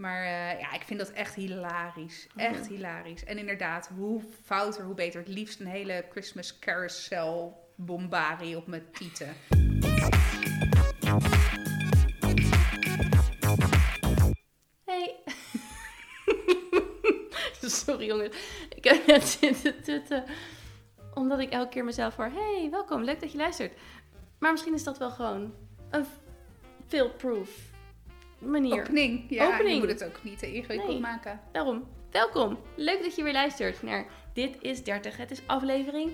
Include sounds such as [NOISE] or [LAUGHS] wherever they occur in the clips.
Maar eh, ja, ik vind dat echt hilarisch. Echt hilarisch. En inderdaad, hoe fouter, hoe beter. Het liefst een hele Christmas carousel bombari op mijn tieten. Hey. [LAUGHS] Sorry jongens. Ik heb net zitten tutten. Omdat ik elke keer mezelf hoor. Hey, welkom. Leuk dat je luistert. Maar misschien is dat wel gewoon een fail-proof manier. Opening. Ja, Opening. je moet het ook niet te ingewikkeld Nee. maken. Daarom, welkom. Leuk dat je weer luistert naar Dit is 30. Het is aflevering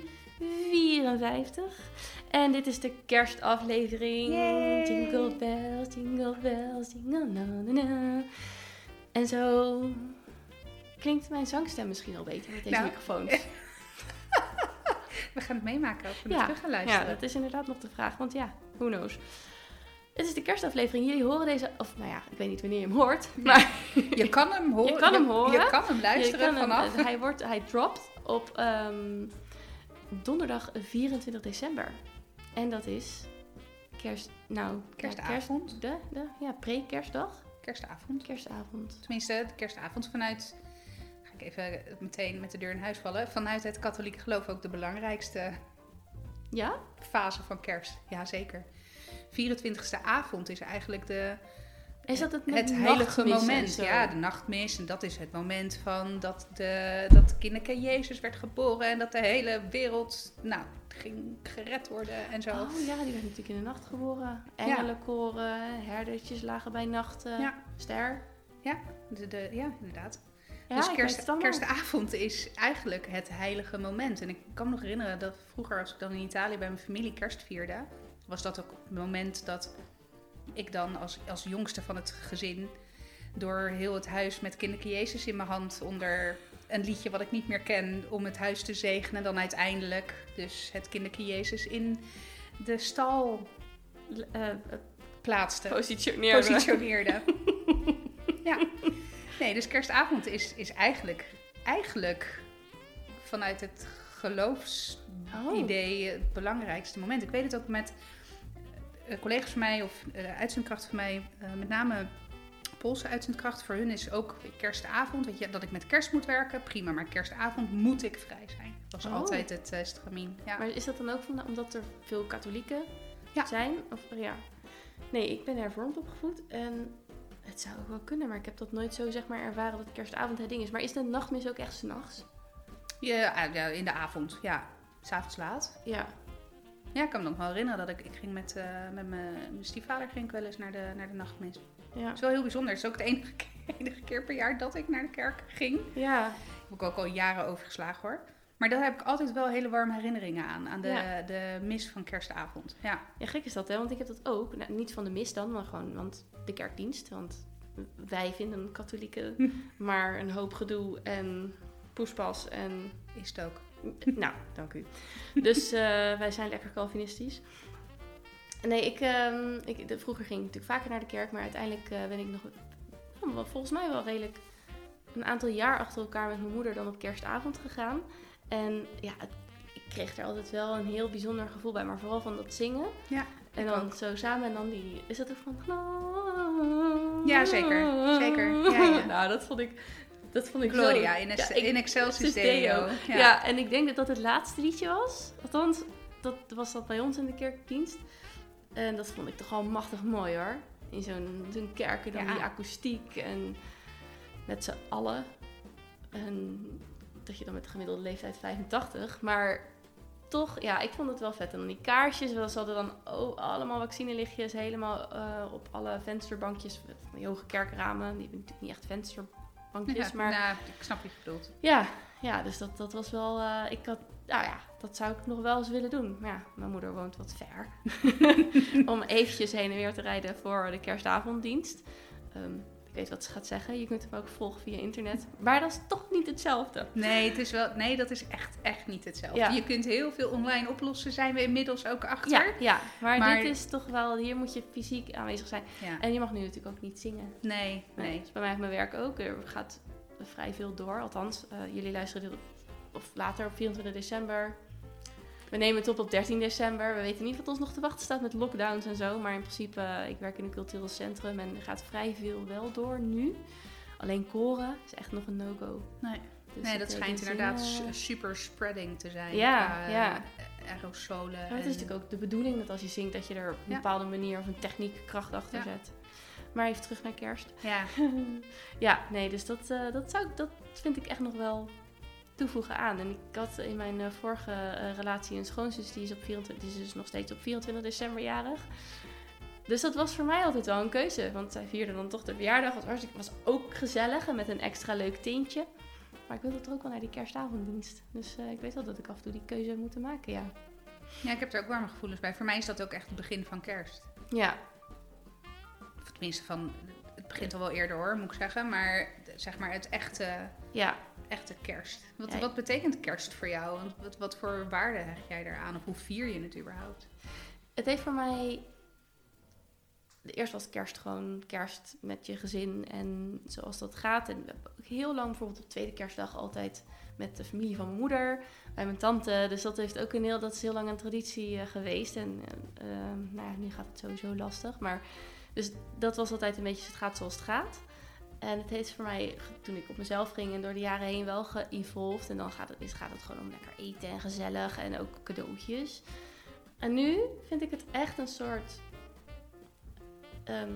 54. En dit is de kerstaflevering. Yay. Jingle bells, jingle bells, jingle na na na. En zo klinkt mijn zangstem misschien al beter met deze Nou, microfoon. [LAUGHS] We gaan het meemaken als we Ja, terug gaan Ja, luisteren. dat is inderdaad nog de vraag. Want ja, who knows. Het is de kerstaflevering. Jullie horen deze... Of nou ja, ik weet niet wanneer je hem hoort. [LAUGHS] Maar Je kan hem horen. Je kan hem horen. Je kan hem luisteren hem- vanaf. hij, wordt, hij dropt op ehm, donderdag 24 december. En dat is kerst... Nou, ja, Kerstavond. kerst- de, de, ja, pre-kerstdag. Kerstavond. Kerstavond. Tenminste, de kerstavond vanuit... Ga ik even meteen met de deur in huis vallen. Vanuit het katholieke geloof ook de belangrijkste Ja? fase van kerst. Jazeker. 24e avond is eigenlijk de, Is dat het, het heilige moment. Ja, de nachtmis. En dat is het moment van dat de dat kinderke Jezus werd geboren. En dat de hele wereld nou, ging gered worden en zo. Oh ja, die werd natuurlijk in de nacht geboren. Engelenkoren, herdertjes lagen bij nachten. Ja. Ster. Ja, de, de, ja inderdaad. Ja, dus kerst, kerstavond is eigenlijk het heilige moment. En ik kan me nog herinneren dat vroeger, als ik dan in Italië bij mijn familie kerst vierde, was dat ook het moment dat ik dan als, als jongste van het gezin door heel het huis met kinderke Jezus in mijn hand onder een liedje wat ik niet meer ken om het huis te zegenen. En dan uiteindelijk dus het kinderke Jezus in de stal Eh, plaatste positioneerde. positioneerde. ja. Nee, dus kerstavond is, is eigenlijk, eigenlijk vanuit het geloofsidee het belangrijkste moment. Ik weet het ook met collega's van mij of uh, uitzendkrachten van mij, eh, met name Poolse uitzendkracht. Voor hun is ook kerstavond, weet je, dat ik met kerst moet werken, prima. Maar kerstavond moet ik vrij zijn. Dat was Oh. altijd het eh, stramien. Ja. Maar is dat dan ook van, omdat er veel katholieken Ja. zijn? Of, ja. Nee, ik ben hervormd opgevoed en het zou ook wel kunnen, maar ik heb dat nooit zo zeg maar ervaren dat kerstavond het ding is. Maar is de nachtmis ook echt s'nachts? Ja, ja, in de avond, ja. S'avonds laat. Ja. Ja, ik kan me nog wel herinneren dat ik, ik ging met, eh, met mijn stiefvader ging ik wel eens naar de, naar de nachtmis. Ja. Het is wel heel bijzonder. Het is ook de enige, [LAUGHS] enige keer per jaar dat ik naar de kerk ging. Ja. Heb ik ook al jaren overgeslagen hoor. Maar daar heb ik altijd wel hele warme herinneringen aan. Aan de, Ja. de mis van kerstavond. Ja. Ja, gek is dat, hè? Want ik heb dat ook. Nou, niet van de mis dan, maar gewoon want de kerkdienst. Want wij vinden katholieken [LAUGHS] maar een hoop gedoe en poespas en Is het ook. [LAUGHS] Nou, dank u. Dus eh, wij zijn lekker Calvinistisch. Nee, ik, ehm, ik, de- vroeger ging ik natuurlijk vaker naar de kerk, maar uiteindelijk eh, ben ik nog, wel- volgens mij wel redelijk een aantal jaar achter elkaar met mijn moeder dan op kerstavond gegaan. En ja, het- ik kreeg er altijd wel een heel bijzonder gevoel bij, maar vooral van dat zingen. Ja, En dan ook. zo samen en dan die, is dat ook van... Ja, zeker. Zeker. Ja, ja. [LAUGHS] Nou, dat vond ik, dat vond ik zo... Gloria in, Ja, ik- in Excelsis Deo. Ja. Ja. en ik denk dat dat het laatste liedje was. Althans, dat was dat bij ons in de kerkdienst. En dat vond ik toch al machtig mooi hoor. In zo'n kerk en dan Ja. die akoestiek en met z'n allen. En dat je dan met de gemiddelde leeftijd 85. Maar toch, ja, ik vond het wel vet. En dan die kaarsjes, we hadden dan oh, allemaal vaccinelichtjes helemaal eh, op alle vensterbankjes. Van die hoge kerkramen, die hebben natuurlijk niet echt Ja, maar... nou, ik snap je bedoelt. Ja, ja dus dat, dat was wel. eh, ik had, nou ja, dat zou ik nog wel eens willen doen. Maar ja, mijn moeder woont wat ver. [LAUGHS] Om eventjes heen en weer te rijden voor de kerstavonddienst. Ik weet wat ze gaat zeggen. Je kunt hem ook volgen via internet. Maar dat is toch niet hetzelfde. Nee, het is wel, nee, dat is echt, echt niet hetzelfde. Ja. Je kunt heel veel online oplossen, zijn we inmiddels ook achter. Ja, ja maar, Maar- dit is toch wel. Hier moet je fysiek aanwezig zijn. Ja. En je mag nu natuurlijk ook niet zingen. Nee, Nee. is bij mij op mijn werk ook. Er gaat vrij veel door. Althans, eh, jullie luisteren dit op, of later op 24 december. We nemen het op op 13 december. We weten niet wat ons nog te wachten staat met lockdowns en zo. Maar in principe, eh, ik werk in een cultureel centrum en er gaat vrij veel wel door nu. Alleen koren is echt nog een no-go. Nee. Dus nee, dat eh, schijnt inderdaad super spreading te zijn. Ja, qua, ja. Aerosolen. Ja, het is natuurlijk ook de bedoeling dat als je zingt dat je er op een Ja. bepaalde manier of een techniek kracht achter Ja. zet. Maar even terug naar kerst. Ja, [LAUGHS] ja, nee, dus dat, dat, zou, dat vind ik echt nog wel toevoegen aan. En ik had in mijn eh, vorige eh, relatie een schoonzus, die is, op 24, die is dus nog steeds op 24 december jarig. Dus dat was voor mij altijd wel een keuze, want zij vierde dan toch de verjaardag. Was, hartstikke, was ook gezellig en met een extra leuk tintje. Maar ik wilde toch ook wel naar die kerstavonddienst. Dus eh, ik weet wel dat ik af en toe die keuze heb moeten maken, ja. ja, ik heb er ook warme gevoelens bij. Voor mij is dat ook echt het begin van kerst. Ja, Of tenminste, van, het begint al wel eerder hoor, moet ik zeggen. Maar zeg maar het echte, ja. Echte kerst. Wat, Ja. wat betekent kerst voor jou? Wat, wat voor waarde hecht jij eraan? Of hoe vier je het überhaupt? Het heeft voor mij. Eerst was kerst gewoon kerst met je gezin en zoals dat gaat. En heel lang, bijvoorbeeld op tweede kerstdag, altijd met de familie van mijn moeder, bij mijn tante. Dus dat heeft ook een heel, dat is heel lang een traditie eh, geweest. En eh, ehm, nou ja, nu gaat het sowieso lastig. Maar dus dat was altijd een beetje, het gaat zoals het gaat. En het heeft voor mij, toen ik op mezelf ging en door de jaren heen wel geëvolved. En dan gaat het, gaat het gewoon om lekker eten en gezellig en ook cadeautjes. En nu vind ik het echt een soort. ehm,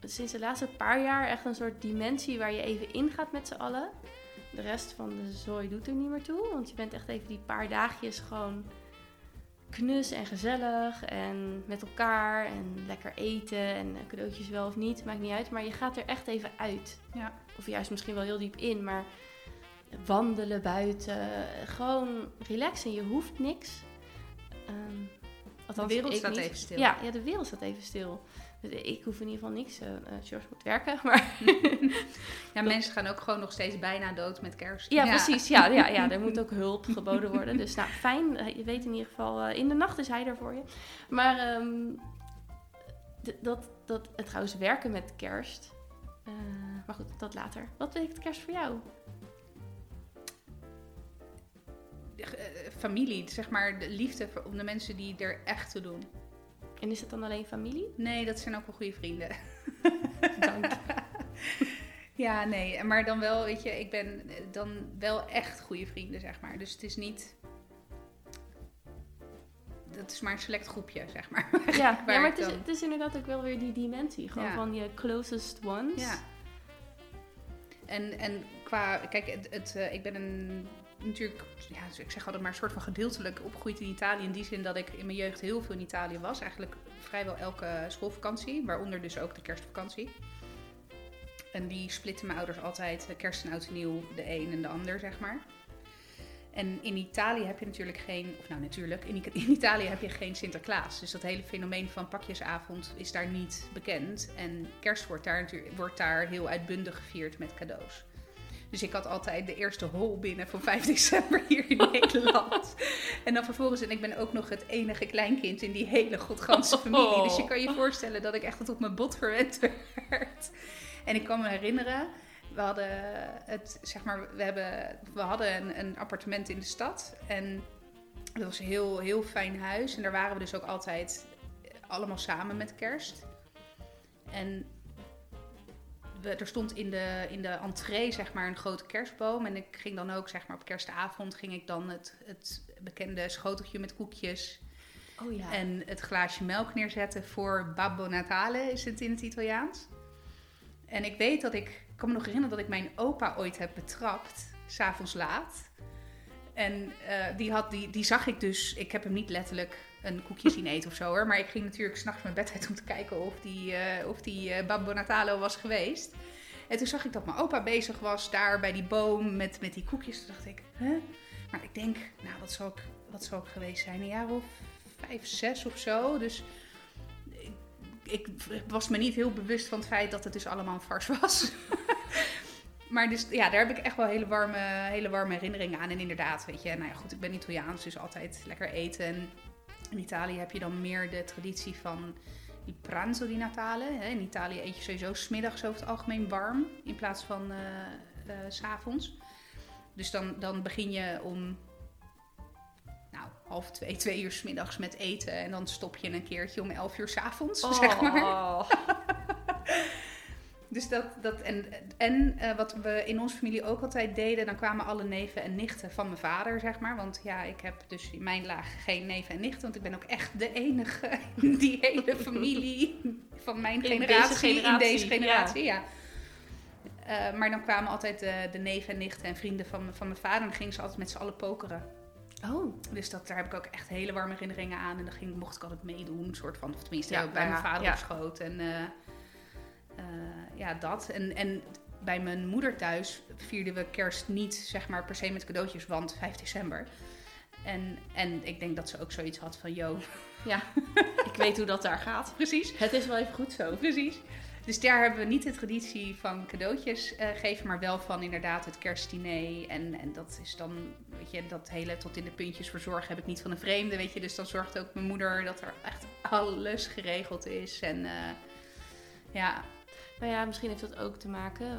sinds de laatste paar jaar echt een soort dimensie waar je even ingaat met z'n allen. De rest van de zooi doet er niet meer toe. Want je bent echt even die paar dagjes gewoon knus en gezellig. En met elkaar. En lekker eten. En cadeautjes wel of niet. Maakt niet uit. Maar je gaat er echt even uit. Ja. Of juist misschien wel heel diep in. Maar wandelen buiten. Gewoon relaxen. Je hoeft niks. Ehm, althans, de wereld staat niet. even stil. Ja, ja, de wereld staat even stil. Dus Ik hoef in ieder geval niks. eh, eh, George moet werken, [LAUGHS] maar... [LAUGHS] Ja, mensen gaan ook gewoon nog steeds bijna dood met kerst. Ja, precies. Ja, ja, ja, [LAUGHS] er moet ook hulp geboden worden. Dus nou, fijn. Eh, Je weet in ieder geval, in de nacht is hij er voor je. Maar ehm, dat, dat, en trouwens werken met kerst. Maar goed, dat later. Wat betekent kerst voor jou? Familie, zeg maar de liefde voor- om de mensen die er echt toe doen. En is het dan alleen familie? Nee, dat zijn ook wel goede vrienden. Dank. [LAUGHS] Ja, nee, maar dan wel, weet je, ik ben dan wel echt goede vrienden, zeg maar. Dus het is niet. Dat is maar een select groepje, zeg maar. [LAUGHS] Ja, ja maar het is, dan- het is inderdaad ook wel weer die dimensie. Gewoon Ja. van je closest ones. Ja. En, en qua, kijk, het, het, eh, ik ben een, natuurlijk, ja, dus ik zeg altijd maar een soort van gedeeltelijk opgegroeid in Italië. In die zin dat ik in mijn jeugd heel veel in Italië was. Eigenlijk vrijwel elke schoolvakantie, waaronder dus ook de kerstvakantie. En die splitten mijn ouders altijd, eh, kerst en oud en nieuw, de een en de ander, zeg maar. En in Italië heb je natuurlijk geen, of nou natuurlijk, in, [LAUGHS] in Italië heb je geen Sinterklaas. Dus dat hele fenomeen van pakjesavond is daar niet bekend. En kerst wordt daar, wordt daar heel uitbundig gevierd met cadeaus. Dus ik had altijd de eerste hol binnen van 5 [LAUGHS] december hier in Nederland. En dan vervolgens, en ik ben ook nog het enige kleinkind in die hele godganse familie. Dus je kan je voorstellen dat ik echt tot op mijn bot verwend werd. En ik kan me herinneren, we hadden het, zeg maar, we, hebben, we hadden een, een appartement in de stad. En dat was een heel, heel fijn huis. En daar waren we dus ook altijd allemaal samen met kerst. En we, er stond in de, in de entree zeg maar een grote kerstboom. En ik ging dan ook zeg maar op kerstavond ging ik dan het, het bekende schoteltje met koekjes Oh ja. en het glaasje melk neerzetten voor Babbo Natale, is het in het Italiaans. En ik weet dat ik, ik kan me nog herinneren dat ik mijn opa ooit heb betrapt, s'avonds laat. En eh, die, had, die, die zag ik dus, ik heb hem niet letterlijk een koekje zien eten of zo hoor. Maar ik ging natuurlijk s'nachts mijn bed uit om te kijken of die, eh, of die eh, Babbo Natale was geweest. En toen zag ik dat mijn opa bezig was daar bij die boom met, met die koekjes. Toen dacht ik, hè? Maar ik denk, nou wat zou ik, wat zou ik geweest zijn? Een jaar of vijf, zes of zo. Dus ik, was me niet heel bewust van het feit dat het dus allemaal farce was. [LAUGHS] maar dus ja, daar heb ik echt wel hele warme, hele warme herinneringen aan. En inderdaad, weet je, nou ja, goed, ik ben Italiaans, dus altijd lekker eten. En in Italië heb je dan meer de traditie van die pranzo di Natale. In Italië eet je sowieso smiddags over het algemeen warm in plaats van eh, s s'avonds. Dus dan, dan begin je om nou, half twee, twee uur 's middags met eten. En dan stop je een keertje om elf uur 's avonds, zeg maar. [LAUGHS] Dus dat, dat en, en eh, wat we in onze familie ook altijd deden, dan kwamen alle neven en nichten van mijn vader, zeg maar. Want ja, ik heb dus in mijn laag geen neven en nichten, want ik ben ook echt de enige [LAUGHS] in die hele familie van mijn generatie, generatie, in deze generatie. Ja. Eh, maar dan kwamen altijd de, de neven en nichten en vrienden van, mijn- van mijn vader. En dan gingen ze altijd met z'n allen pokeren. Oh, Dus dat, daar heb ik ook echt hele warme herinneringen aan. En dan ging, mocht ik altijd meedoen, soort van. Of tenminste, Ja, ook bij mijn vader ja. op schoot. En eh, ja, dat. En, en bij mijn moeder thuis vierden we kerst niet, zeg maar, per se met cadeautjes, want 5 december. En, en ik denk dat ze ook zoiets had van, yo, ja. ik weet hoe dat daar gaat. [LAUGHS] precies, Het is wel even goed zo. precies. Dus daar hebben we niet de traditie van cadeautjes eh, geven, maar wel van inderdaad het kerstdiner. En, en dat is dan, weet je, dat hele tot in de puntjes verzorgen heb ik niet van een vreemde, weet je. Dus dan zorgt ook mijn moeder dat er echt alles geregeld is. En eh, ja, Nou ja, misschien heeft dat ook te maken.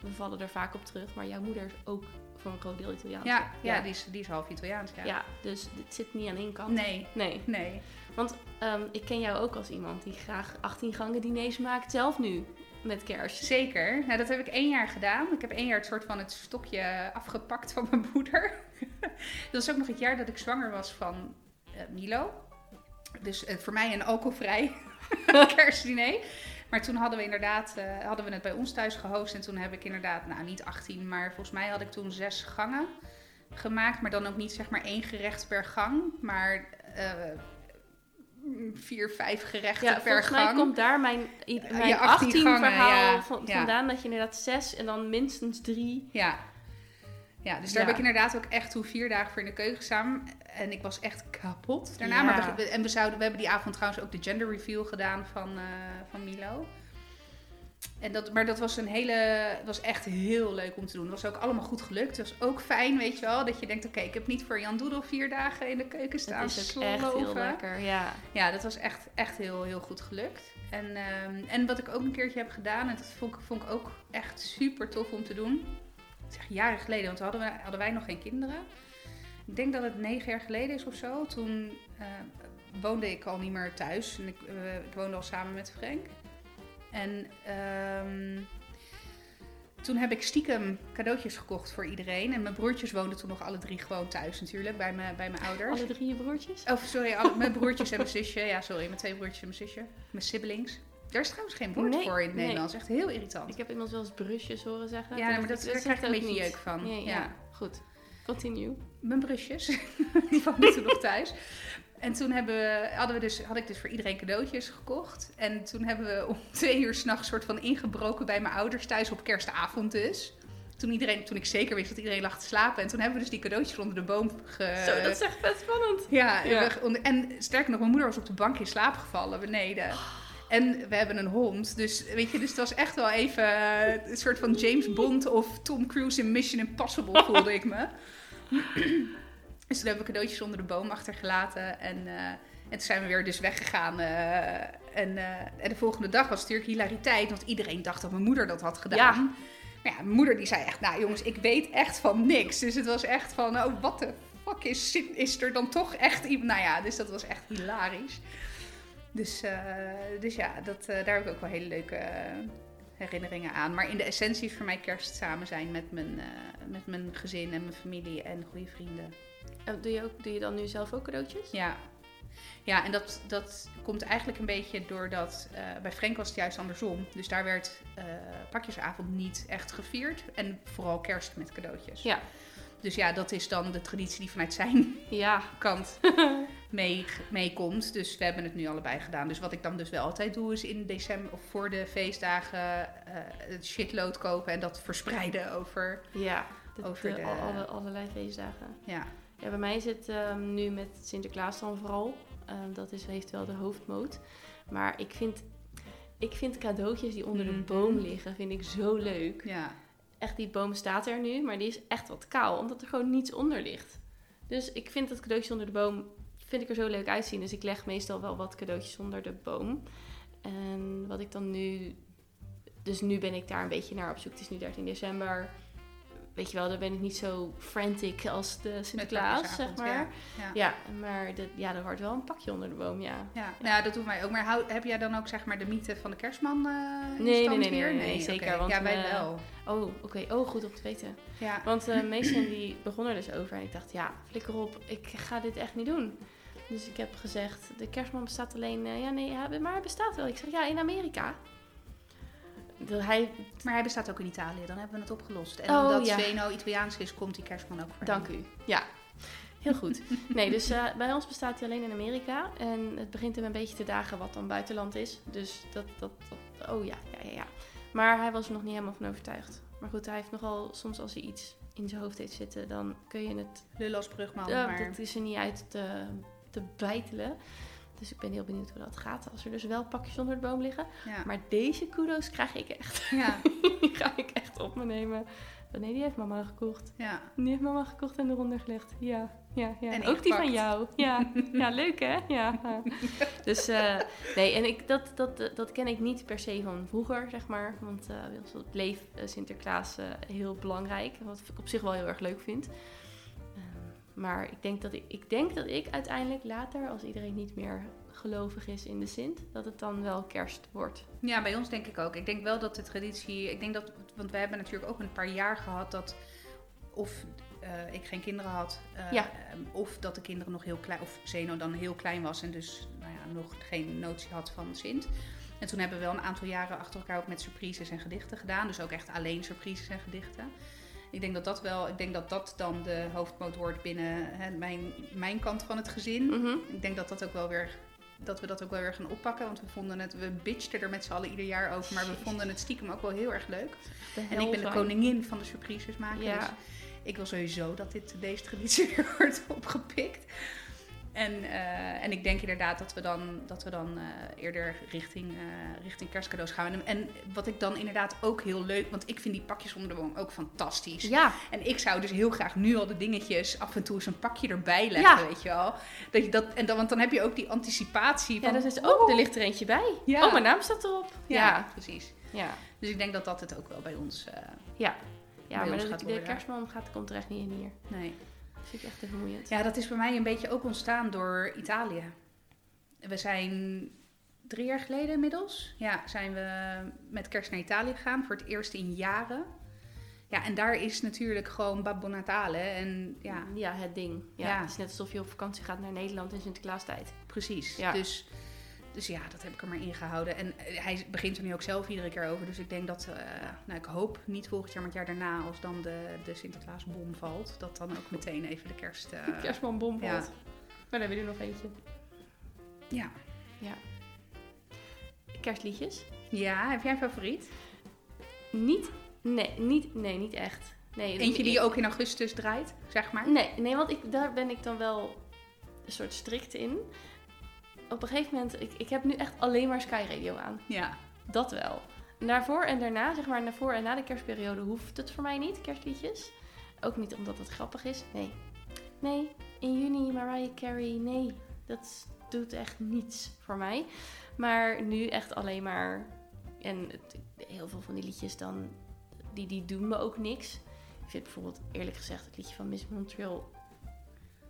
We vallen er vaak op terug. Maar jouw moeder is ook voor een groot deel Italiaans. ja, ja, Die, is, die is half Italiaans, ja. Ja, dus dit zit niet aan één kant. Nee, Nee. nee. Want ehm, ik ken jou ook als iemand die graag 18 gangen diners maakt. Zelf nu. Met kerst. Zeker. Nou, dat heb ik één jaar gedaan. Ik heb één jaar het soort van het stokje afgepakt van mijn [LAUGHS] moeder. [LAUGHS] dat was ook nog het jaar dat ik zwanger was van eh, Milo. Dus eh, voor mij een alcoholvrij [LAUGHS] kerstdiner. Maar toen hadden we inderdaad, eh, hadden we het bij ons thuis gehost. En toen heb ik inderdaad, nou niet 18, maar volgens mij had ik toen zes gangen gemaakt. Maar dan ook niet zeg maar één gerecht per gang. Maar eh, vier, vijf gerechten Ja, per volgens mij gang. komt daar mijn, mijn 18 18 gangen, verhaal ja. van, Ja. vandaan. Dat je inderdaad zes en dan minstens drie. Ja. Ja, dus daar Ja. heb ik inderdaad ook echt toen vier dagen voor in de keuken gestaan. En ik was echt kapot daarna. Ja. Maar we, en we, zouden, we hebben die avond trouwens ook de gender reveal gedaan van, eh, van Milo. En dat, maar dat was een hele, het was echt heel leuk om te doen. Het was ook allemaal goed gelukt. Het was ook fijn, weet je wel, dat je denkt, oké, ik heb niet voor Jan Doedel vier dagen in de keuken staan Dat is ook echt heel lekker. Ja. Ja, dat was echt, echt heel, heel goed gelukt. En, ehm, en wat ik ook een keertje heb gedaan, en dat vond ik, vond ik ook echt super tof om te doen. Echt jaren geleden, want toen hadden, we, hadden wij nog geen kinderen. Ik denk dat het negen jaar geleden is of zo. Toen eh, woonde ik al niet meer thuis. En ik, eh, ik woonde al samen met Frank. En ehm, toen heb ik stiekem cadeautjes gekocht voor iedereen. En mijn broertjes woonden toen nog alle drie gewoon thuis natuurlijk, bij, me, bij mijn ouders. Alle drie je broertjes? Oh, sorry, alle- mijn broertjes en mijn zusje. Ja, sorry, mijn twee broertjes en mijn zusje. Mijn siblings. Daar is trouwens geen woord Nee, voor in het nee. Nederlands. Echt heel irritant. Ik heb iemand wel eens brusjes horen zeggen. Ja, maar dat- daar krijg ik een beetje niet. jeuk van. Ja, ja. Ja. goed. Continue. Mijn brusjes, [LAUGHS] die woonden toen nog thuis. En toen hebben we, hadden we dus, had ik dus voor iedereen cadeautjes gekocht. En toen hebben we om [LAUGHS] twee uur s'nachts soort van ingebroken bij mijn ouders thuis op kerstavond dus. Toen, iedereen, toen ik zeker wist dat iedereen lag te slapen. En toen hebben we dus die cadeautjes onder de boom ge... Zo, dat is echt best spannend. Ja, Ja. en sterker nog, mijn moeder was op de bank in slaap gevallen beneden. En we hebben een hond, dus weet je, dus het was echt wel even eh, een soort van James Bond of Tom Cruise in Mission Impossible [LAUGHS] voelde ik me. [CLEARS THROAT] Dus toen hebben we cadeautjes onder de boom achtergelaten en, eh, en toen zijn we weer dus weggegaan. eh, en, en de volgende dag was natuurlijk hilariteit, want iedereen dacht dat mijn moeder dat had gedaan. Ja. Maar ja, mijn moeder die zei echt, nou jongens, ik weet echt van niks. Dus het was echt van, oh, wat de fuck is, is er dan toch echt iemand? Nou ja, dus dat was echt hilarisch. Dus, eh, dus ja, dat, eh, daar heb ik ook wel hele leuke eh, herinneringen aan. Maar in de essentie is voor mij kerst samen zijn met mijn, met mijn gezin en mijn familie en goede vrienden. En doe, je ook, doe je dan nu zelf ook cadeautjes? Ja, ja en dat, dat komt eigenlijk een beetje doordat... eh, bij Frank was het juist andersom. Dus daar werd pakjesavond niet echt gevierd. En vooral kerst met cadeautjes. Ja. Dus ja, dat is dan de traditie die vanuit zijn [LAUGHS] Ja. kant [LAUGHS] mee, meekomt. Dus we hebben het nu allebei gedaan. Dus wat ik dan dus wel altijd doe, is in december of voor de feestdagen eh, het shitload kopen en dat verspreiden over. Ja. De, Over de- de- al- alle, allerlei feestdagen. Ja, Ja, bij mij zit ehm, nu met Sinterklaas dan vooral. Ehm, dat is, heeft wel de hoofdmoot. Maar ik vind, ik vind cadeautjes die onder Mhm. de boom liggen, vind ik zo leuk. ja. Echt, die boom staat er nu, maar die is echt wat kaal, omdat er gewoon niets onder ligt. Dus ik vind dat cadeautjes onder de boom, vind ik er zo leuk uitzien. Dus ik leg meestal wel wat cadeautjes onder de boom. En wat ik dan nu... Dus nu ben ik daar een beetje naar op zoek. Het is nu 13 december. Weet je wel, daar ben ik niet zo frantic als de Sinterklaas, zeg maar. Ja, ja. Ja, maar de, ja, er hoort wel een pakje onder de boom, ja. Ja, nou ja, dat doet mij ook. Maar hou, heb jij dan ook zeg maar de mythe van de kerstman eh in Nee, stand nee, nee, weer? nee, nee, zeker, want, ja, wij eh, wel. Oh, oké. Oh, goed om te weten. Ja. Want uh, Mason die begon er dus over en ik dacht, ja, flikker op, ik ga dit echt niet doen. Dus ik heb gezegd, de kerstman bestaat alleen, ja nee, maar hij bestaat wel. Ik zeg, ja, in Amerika. Hij, Maar hij bestaat ook in Italië, dan hebben we het opgelost. En Oh, omdat ja. Sveno Italiaans is, komt die kerstman ook voor dank hem. u. Ja, heel goed. Nee, dus eh, bij ons bestaat hij alleen in Amerika. En het begint hem een beetje te dagen wat dan buitenland is. Dus dat, dat, dat oh ja, ja, ja, ja. Maar hij was er nog niet helemaal van overtuigd. Maar goed, hij heeft nogal, soms als hij iets in zijn hoofd heeft zitten, dan kun je het Lullen als brugman, maar... dat is er niet uit te, te bijtelen. Dus ik ben heel benieuwd hoe dat gaat. Als er dus wel pakjes onder de boom liggen. Ja. Maar deze kudo's krijg ik echt. ja, [LAUGHS] Die ga ik echt op me nemen. Nee, die heeft mama gekocht. ja. Die heeft mama gekocht en eronder gelegd. Ja, ja, ja. En Ook die van jou. Ja, ja leuk hè? Ja. [LAUGHS] Dus eh, nee, en ik, dat, dat, dat ken ik niet per se van vroeger, zeg maar. Want eh, ons bleef Sinterklaas eh, heel belangrijk. Wat ik op zich wel heel erg leuk vind. Maar ik denk, dat ik, ik denk dat ik uiteindelijk later, als iedereen niet meer gelovig is in de Sint, dat het dan wel kerst wordt. Ja, bij ons denk ik ook. Ik denk wel dat de traditie. Ik denk dat. Want wij hebben natuurlijk ook een paar jaar gehad dat. Of eh, ik geen kinderen had. eh, Ja. ehm, Of dat de kinderen nog heel klein. Of Zeno dan heel klein was en dus nou ja, nog geen notie had van Sint. En toen hebben we wel een aantal jaren achter elkaar ook met surprises en gedichten gedaan. Dus ook echt alleen surprises en gedichten. Ik denk dat dat wel. Ik denk dat dat dan de hoofdmoot wordt binnen hè, mijn, mijn kant van het gezin. Mhm. Ik denk dat dat ook wel weer dat we dat ook wel weer gaan oppakken. Want we vonden het, we bitchten er met z'n allen ieder jaar over. Maar we vonden het stiekem ook wel heel erg leuk. En ik ben de koningin van de surprises maken. Ja. Dus ik wil sowieso dat dit, deze traditie [LAUGHS] weer wordt opgepikt. En, eh, en ik denk inderdaad dat we dan, dat we dan eh, eerder richting, eh, richting kerstcadeaus gaan. En, en wat ik dan inderdaad ook heel leuk... Want ik vind die pakjes onder de boom ook fantastisch. Ja, En ik zou dus heel graag nu al de dingetjes af en toe eens een pakje erbij leggen, Ja. weet je wel. Dat je dat, en dan, want dan heb je ook die anticipatie ja van... dat is ook, er ligt er eentje bij. Ja. Oh, mijn naam staat erop. Ja, Ja, precies. ja. Dus ik denk dat dat het ook wel bij ons... Ja, ja maar de, gaat de kerstman gaat, komt er echt niet in hier. nee. Vind ik echt te vermoeiend. Ja, dat is bij mij een beetje ook ontstaan door Italië. We zijn drie jaar geleden inmiddels... Ja, zijn we met kerst naar Italië gegaan. Voor het eerst in jaren. Ja, en daar is natuurlijk gewoon Babbo Natale. En ja, ja het ding. Ja, Ja. Het is net alsof je op vakantie gaat naar Nederland in Sinterklaastijd. Precies. Ja. Dus, dus ja, dat heb ik er maar ingehouden. En eh, hij begint er nu ook zelf iedere keer over. Dus ik denk dat, eh, nou ik hoop niet volgend jaar, maar het jaar daarna, als dan de, de Sinterklaasbom valt, dat dan ook meteen even de kerst. eh, Kerstman bom ja. valt. Maar dan hebben we er nog eentje. ja. Kerstliedjes? ja, heb jij een favoriet? Niet, nee, niet, nee, niet echt. Nee, Eentje die je ook in augustus draait, zeg maar. Nee, nee want ik, daar ben ik dan wel een soort strikt in. Op een gegeven moment, ik, ik heb nu echt alleen maar Sky Radio aan. Ja. Dat wel. Daarvoor en daarna, zeg maar, daarvoor en na de kerstperiode hoeft het voor mij niet, kerstliedjes. Ook niet omdat het grappig is. Nee. Nee, in juni Mariah Carey, nee. Dat doet echt niets voor mij. Maar nu echt alleen maar... En het- heel veel van die liedjes dan, die, die doen me ook niks. Ik vind bijvoorbeeld, eerlijk gezegd, het liedje van Miss Montreal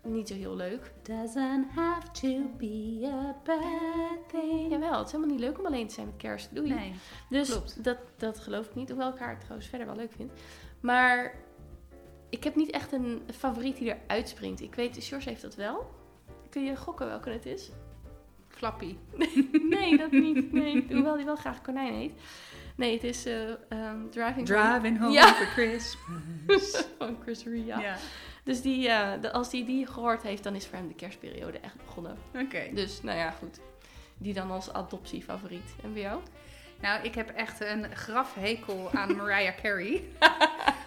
niet zo heel leuk. Doesn't have to be a bad thing. Jawel, het is helemaal niet leuk om alleen te zijn met kerst. Doei. Nee. Dus Klopt. Dat, dat geloof ik niet, hoewel ik haar trouwens verder wel leuk vind. Maar ik heb niet echt een favoriet die er uitspringt. Ik weet, George heeft dat wel. Kun je gokken welke het is? Flappy. [LAUGHS] Nee, dat niet. Nee, hoewel die wel graag konijn heet. Nee, het is ehm, Driving Driving home Ja. for Christmas. [LAUGHS] Van Chris Ria. ja. Dus die, eh, de- als hij die gehoord heeft, dan is voor hem de kerstperiode echt begonnen. Oké. Dus nou ja, goed. Die dan als adoptiefavoriet. En bij jou? Nou, ik heb echt een grafhekel aan Mariah Carey. [LAUGHS]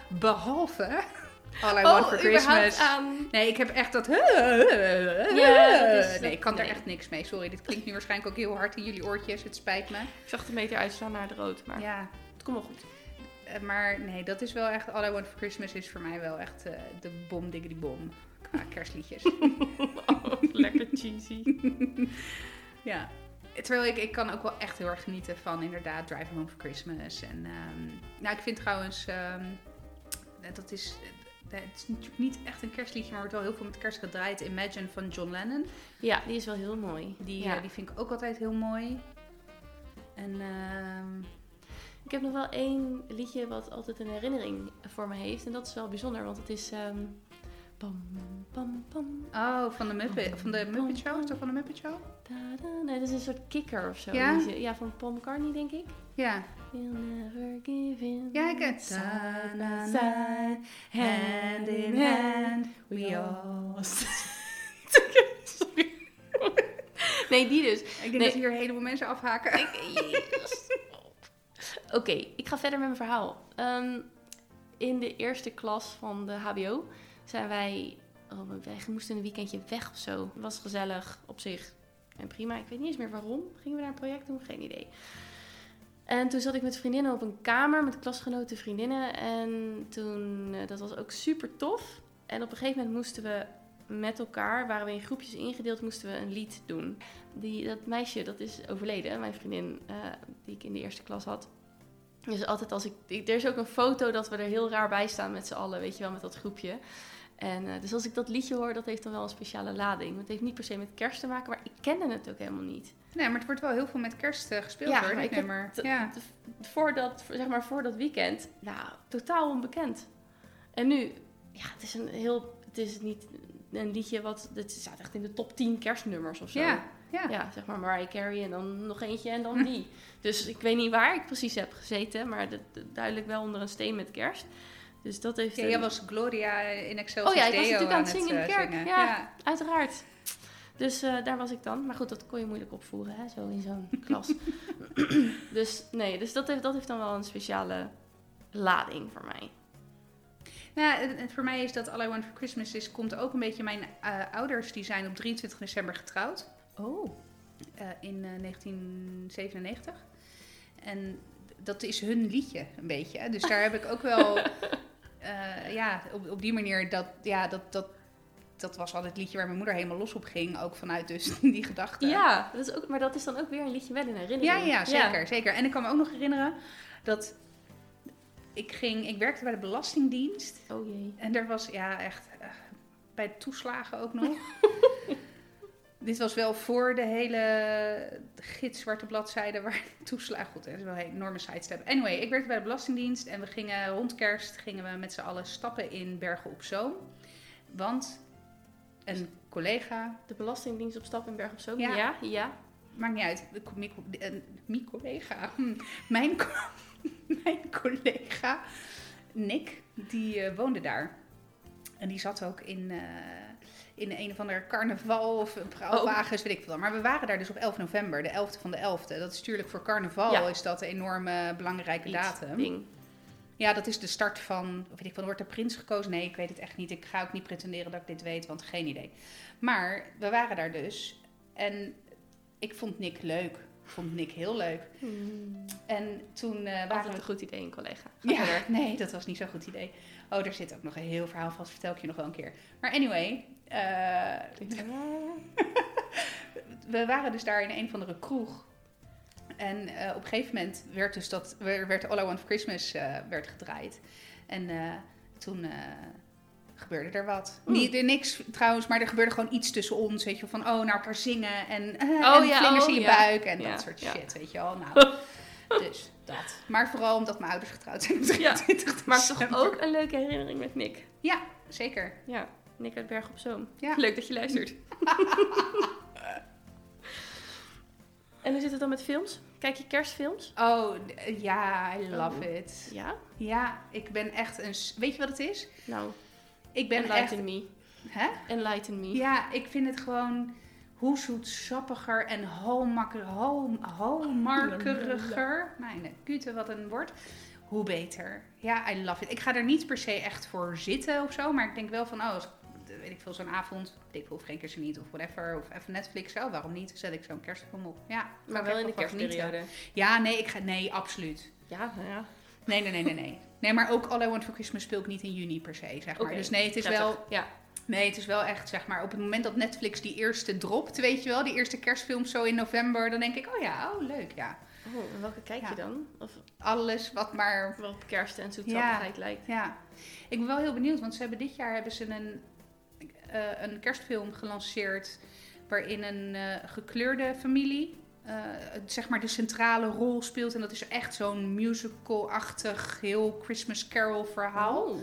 Behalve All I Want for Oh, Christmas. aan... Nee, ik heb echt dat... Ja, [LAUGHS] nee, ik kan er echt niks mee. Sorry, dit klinkt nu waarschijnlijk ook heel hard in jullie oortjes. Het spijt me. Ik zag de meter uitslaan naar de rood, maar Ja, het komt wel goed. Eh, maar nee, dat is wel echt... All I Want for Christmas is voor mij wel echt eh, de bom diggity bom. Qua [LAUGHS] kerstliedjes. Oh, lekker cheesy. [LAUGHS] ja. Terwijl ik, ik kan ook wel echt heel erg genieten van inderdaad Driving Home for Christmas. En, ehm, nou, ik vind trouwens... ehm, eh, dat is, het is natuurlijk niet echt een kerstliedje, maar wordt wel heel veel met kerst gedraaid. Imagine van John Lennon. Ja, die is wel heel mooi. Die, ja. die vind ik ook altijd heel mooi. En ehm, heb nog wel één liedje wat altijd een herinnering voor me heeft. En dat is wel bijzonder, want het is... ehm pam, pam, pam, oh, van de Muppet, van de Muppet Show? Is dat van de Muppet Show? da, da. Nee, dat is een soort kikker of zo. Ja? Die ja, van Paul McCartney, denk ik. Ja. We'll never give in. Ja, ik het. Side by Hand in hand, we all. [LAUGHS] Sorry. Nee, die dus. Ik denk Nee. dat hier helemaal mensen afhaken. Jezus. Oké, ik ga verder met mijn verhaal. Ehm, in de eerste klas van de HBO zijn wij. Oh, moesten een weekendje weg of zo. Het was gezellig op zich. En prima. Ik weet niet eens meer waarom. Gingen we naar een project doen? Geen idee. En toen zat ik met vriendinnen op een kamer met klasgenoten vriendinnen. En toen, eh, dat was ook super tof. En op een gegeven moment moesten we met elkaar, waren we in groepjes ingedeeld, moesten we een lied doen. Die, dat meisje, dat is overleden, mijn vriendin, eh, die ik in de eerste klas had. Dus altijd als ik, ik- er is ook een foto dat we er heel raar bij staan met z'n allen, weet je wel, met dat groepje. En eh, dus als ik dat liedje hoor, dat heeft dan wel een speciale lading. Het heeft niet per se met kerst te maken, maar ik kende het ook helemaal niet. Nee, maar het wordt wel heel veel met kerst eh, gespeeld Ja, hoor, dit nummer. Ja. Voor dat, zeg maar voor dat weekend, nou, totaal onbekend. En nu, ja, het is een heel, het is niet een liedje wat, het staat echt in de top 10 kerstnummers of zo. Ja, ja. Ja, zeg maar Mariah Carey en dan nog eentje en dan die. [LAUGHS] Dus ik weet niet waar ik precies heb gezeten, maar dat- duidelijk wel onder een steen met kerst. Dus dat heeft... Ja, een- jij was Gloria in Excelsior Oh ja, ik was natuurlijk aan het zingen in de eh, kerk. zingen. Ja. Uiteraard. Dus eh, daar was ik dan. Maar goed, dat kon je moeilijk opvoeren, hè, zo in zo'n [LAUGHS] klas. [CLEARS THROAT] dus nee, dus dat heeft, dat heeft dan wel een speciale lading voor mij. Nou, en voor mij is dat All I Want For Christmas Is, komt ook een beetje... Mijn eh, ouders die zijn op 23 december getrouwd. Oh. eh, in eh, 1997. En dat is hun liedje, een beetje. hè. Dus daar heb ik ook wel... [LAUGHS] eh, ja, op, op die manier, dat, ja, dat, dat, dat was altijd het liedje waar mijn moeder helemaal los op ging. Ook vanuit dus [LAUGHS] die gedachte. Ja, dat is ook, maar dat is dan ook weer een liedje wel in herinnering. Ja, ja, zeker, zeker. En ik kan me ook nog herinneren dat ik ging, ik werkte bij de Belastingdienst Oh jee. en er was, ja, echt eh, bij toeslagen ook nog. [LAUGHS] Dit was wel voor de hele gitzwarte bladzijde waar [LAUGHS] toeslagen, goed, dat is wel een enorme sidestep. Anyway, ik werkte bij de Belastingdienst en we gingen rond kerst gingen we met z'n allen stappen in Bergen op Zoom. Want een collega De Belastingdienst op stap in Berg op Zoom. Ja. ja. ja. Maakt niet uit. Eh, [LAUGHS] Mijn collega. [LAUGHS] Mijn, mijn collega Nick, die eh, woonde daar. En die zat ook in, eh, in een of ander carnaval of een vrouwenwagens, weet ik veel. Maar we waren daar dus op 11 november, de 11e van de 11e. Dat is natuurlijk voor carnaval Ja. is dat een enorme belangrijke Iets, datum. Ding. Ja, dat is de start van, of weet ik veel, wordt er prins gekozen? Nee, ik weet het echt niet. Ik ga ook niet pretenderen dat ik dit weet, want geen idee. Maar we waren daar dus en ik vond Nick leuk. Ik vond Nick heel leuk. Hmm. En toen eh, waren Altijd we... een goed idee, een collega. Ga Ja, verder. nee, dat was niet zo'n goed idee. Oh, er zit ook nog een heel verhaal vast. Vertel ik je nog wel een keer. Maar anyway, eh, [LAUGHS] we waren dus daar in een van de kroeg. En eh, op een gegeven moment werd dus dat wer- werd All I Want for Christmas eh, werd gedraaid. En toen gebeurde er wat. Niet er niks trouwens, maar er gebeurde gewoon iets tussen ons. Weet je, van oh, naar elkaar zingen en, Oh, en ja, vlinders oh, in je ja. buik en Ja, dat soort shit, weet je wel. Nou, [LAUGHS] dus dat. Maar vooral omdat mijn ouders getrouwd zijn op Ja, 23 Maar toch ook een leuke herinnering met Nick. Ja, zeker. Ja, Nick uit Berg op Zoom. Ja. Leuk dat je luistert. [LAUGHS] en hoe zit het dan met films? Kijk je kerstfilms? Oh, ja, I love Oh. it. Ja? Ja, ik ben echt een... Weet je wat het is? Nou, Ik ben echt... enlighten me. Hè? Enlighten me. Ja, ik vind het gewoon... Hoe zoetsappiger en hallmarkeriger... Mijn kute, wat een woord. Hoe beter. Ja, I love it. Ik ga er niet per se echt voor zitten of zo. Maar ik denk wel van... Oh, als, weet ik veel, zo'n avond... Ik of geen kerst niet of whatever. Of even Netflix. Oh, waarom niet? Zet ik zo'n kerstfilm op. Ja, Maar wel in de kerstperiode. Ja, nee, ik ga... Nee, absoluut. Ja, nou ja. Nee, nee, nee, nee, nee. Nee, maar ook All I Want For Christmas speel ik niet in juni per se, zeg maar. Dus nee het, is Prettig. wel, Ja. Nee, het is wel echt, zeg maar, op het moment dat Netflix die eerste dropt, weet je wel, die eerste kerstfilm zo in november, dan denk ik, oh ja, oh leuk, ja. Oh, en welke kijk Ja. je dan? Of Alles wat maar op kerst en Ja. zoetsappigheid lijkt? Ja, ik ben wel heel benieuwd, want ze hebben dit jaar hebben ze een, eh, een kerstfilm gelanceerd waarin een eh, gekleurde familie eh, zeg maar de centrale rol speelt. En dat is echt zo'n musical-achtig, heel Christmas Carol verhaal. Oh.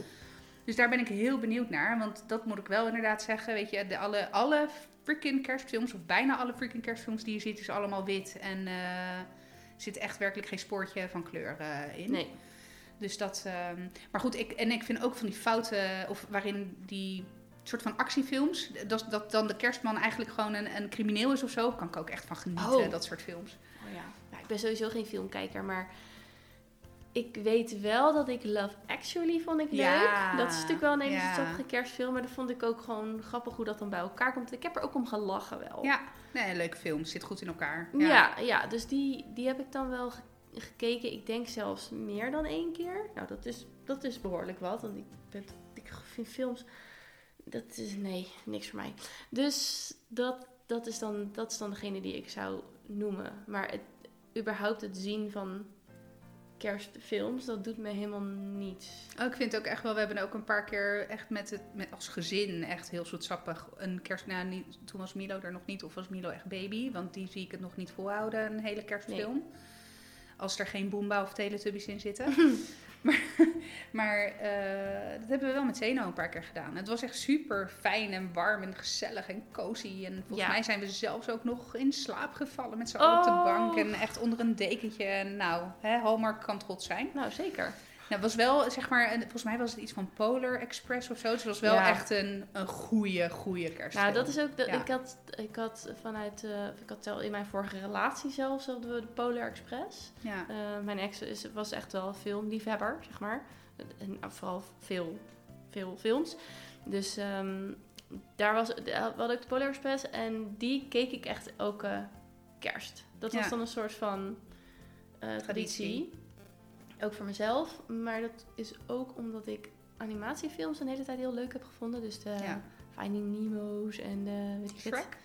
Dus daar ben ik heel benieuwd naar, want dat moet ik wel inderdaad zeggen. Weet je, de, alle, alle freaking kerstfilms, of bijna alle freaking kerstfilms die je ziet, is allemaal wit. En er zit echt werkelijk geen spoortje van kleur eh, in. Nee. Dus dat. ehm, maar goed, ik, en ik vind ook van die fouten, of waarin die soort van actiefilms, dat, dat dan de kerstman eigenlijk gewoon een, een crimineel is of zo, kan ik ook echt van genieten, Oh. dat soort films. Oh ja. ja. Ik ben sowieso geen filmkijker, maar ik weet wel dat ik Love Actually vond ik leuk. Ja, Dat is natuurlijk wel een hele ja. kerstfilm, maar dat vond ik ook gewoon grappig hoe dat dan bij elkaar komt. Ik heb er ook om gelachen wel. Ja, nee, leuke film, zit goed in elkaar. Ja, ja, dus die, die heb ik dan wel ge- gekeken. Ik denk zelfs meer dan één keer. Nou, dat is, dat is behoorlijk wat. Want ik, ben, ik vind films... Dat is... Nee, niks voor mij. Dus dat, dat, is dan, dat is dan degene die ik zou noemen. Maar het, überhaupt het zien van kerstfilms, dat doet me helemaal niets. Oh, ik vind ook echt wel, we hebben ook een paar keer echt met het, met, als gezin echt heel zoetsappig een kerst... Nou, niet, toen was Milo er nog niet, of was Milo echt baby, want die zie ik het nog niet volhouden, een hele kerstfilm. Als er geen Boomba of Teletubbies in zitten. [LAUGHS] maar [LAUGHS] maar eh, dat hebben we wel met Zeno een paar keer gedaan. Het was echt super fijn en warm en gezellig en cozy. En volgens Ja. mij zijn we zelfs ook nog in slaap gevallen met z'n allen op de Oh. bank. En echt onder een dekentje. En nou, hè, Hallmark kan trots zijn. Nou, zeker. Nou, het was wel, zeg maar, een- volgens mij was het iets van Polar Express of zo. Dus het was wel Ja. echt een, een goede, goede kerstfilm. Nou, dat is ook... Ja. ik, had, ik had vanuit... eh, ik had in mijn vorige relatie zelfs hadden we de Polar Express. Ja. Eh, mijn ex is, was echt wel filmliefhebber, zeg maar. En vooral veel, veel films. Dus ehm, daar was, hadden ook de Polar Express en die keek ik echt ook eh, kerst. Dat was Ja. dan een soort van eh, traditie. Ook voor mezelf. Maar dat is ook omdat ik animatiefilms een hele tijd heel leuk heb gevonden. Dus de Ja. Finding Nemo's en de, weet ik het. Shrek?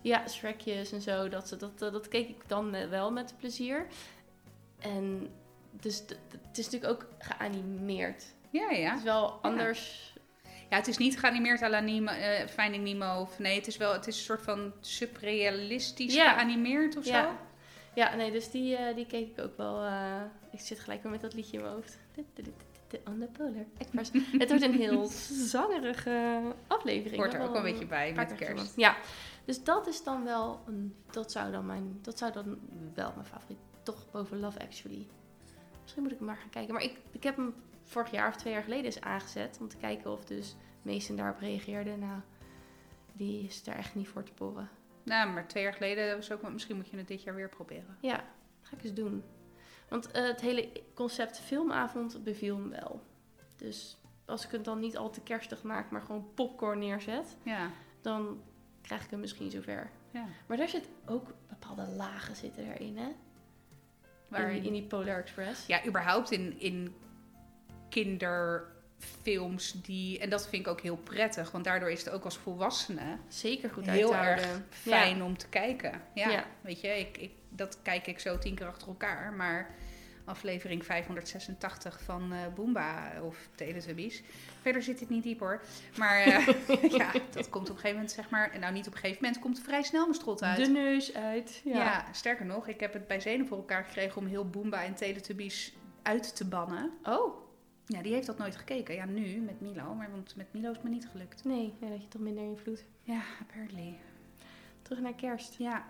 Ja, Shrekjes en zo. Dat, dat, dat, dat keek ik dan eh, wel met plezier. En dus het is natuurlijk ook geanimeerd. Ja, Het ja. is wel anders. Ja, het is niet geanimeerd à la Nemo, eh, Finding Nemo. Of, nee, het is wel het is een soort van subrealistisch Ja. geanimeerd of zo. Ja. Ja, nee, dus die, eh, die keek ik ook wel. Ik zit gelijk weer met dat liedje in mijn hoofd. On the Polar Express. [LAUGHS] het wordt een heel zangerige aflevering. Hoort er ook een beetje bij met kerst. Ja, dus dat is dan wel een, dat zou dan mijn, dat zou dan wel mijn favoriet, toch boven Love Actually. Misschien moet ik hem maar gaan kijken. Maar ik, ik heb hem vorig jaar of twee jaar geleden eens aangezet om te kijken of dus meesten daarop reageerden. Nou, die is daar echt niet voor te poren. Nou, maar twee jaar geleden was ook... Misschien moet je het dit jaar weer proberen. Ja, ga ik eens doen. Want eh, het hele concept filmavond beviel me wel. Dus als ik het dan niet al te kerstig maak, maar gewoon popcorn neerzet, Ja, dan krijg ik hem misschien zover. ja. Maar daar zit ook bepaalde lagen zitten erin, hè? In, die, in die Polar Express. Ja, überhaupt in, in kinderfilms die... En dat vind ik ook heel prettig. Want daardoor is het ook als volwassene Zeker goed uit heel erg fijn om te kijken. Ja, Ja. weet je, ik, ik, dat kijk ik zo tien keer achter elkaar. Maar aflevering 586 van eh Boomba of Teletubbies. Verder zit het niet diep hoor. Maar eh, [LAUGHS] ja, dat komt op een gegeven moment zeg maar... en Nou, niet op een gegeven moment, komt vrij snel mijn strot uit. De neus uit. ja. Ja. sterker nog, ik heb het bij Zenen voor elkaar gekregen om heel Boomba en Teletubbies uit te bannen. Oh, Ja, die heeft dat nooit gekeken. Ja, nu met Milo, maar want met Milo is het me niet gelukt. nee. Ja, dat je toch minder invloed. Ja, apparently. Terug naar kerst. Ja,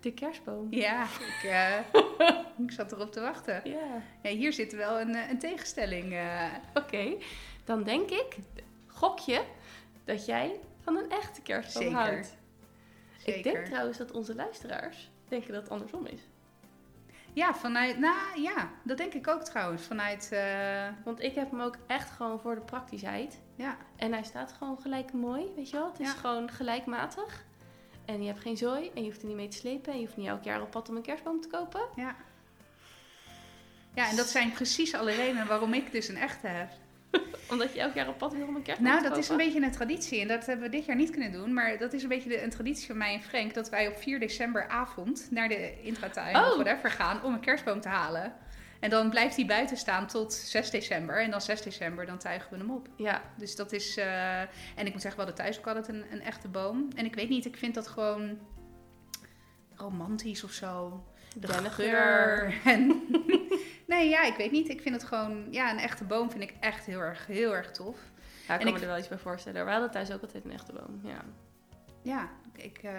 De kerstboom. ja ik, eh, [LAUGHS] ik zat erop te wachten. Ja. Ja, hier zit wel een, eh, een tegenstelling. eh. Oké, dan denk ik, gok je, dat jij van een echte kerstboom Zeker. houdt. Zeker. Ik denk trouwens dat onze luisteraars denken dat het andersom is. Ja, vanuit... Nou ja, dat denk ik ook trouwens. Vanuit... Want ik heb hem ook echt gewoon voor de praktischheid. ja, En hij staat gewoon gelijk mooi, weet je wel. Het is Ja. gewoon gelijkmatig. En je hebt geen zooi en je hoeft er niet mee te slepen. En je hoeft niet elk jaar op pad om een kerstboom te kopen. ja. Ja, en dat zijn precies alle redenen waarom ik dus een echte heb. [LAUGHS] Omdat je elk jaar op pad wil om een kerstboom Nou, dat is een beetje een traditie. En dat hebben we dit jaar niet kunnen doen. Maar dat is een beetje de, een traditie van mij en Frank. Dat wij op 4 december avond naar de intratuin Oh. of whatever gaan om een kerstboom te halen. En dan blijft hij buiten staan tot 6 december. En dan 6 december, dan tuigen we hem op. Ja, Dus dat is... eh, en ik moet zeggen, we hadden thuis ook altijd een, een echte boom. En ik weet niet, ik vind dat gewoon romantisch of zo. De geur. En [LAUGHS] nee, ja, ik weet niet. Ik vind het gewoon... Ja, een echte boom vind ik echt heel erg, heel erg tof. Ja, ik En kan ik- me er wel iets bij voorstellen. We hadden thuis ook altijd een echte boom. Ja. Ja, ik, eh,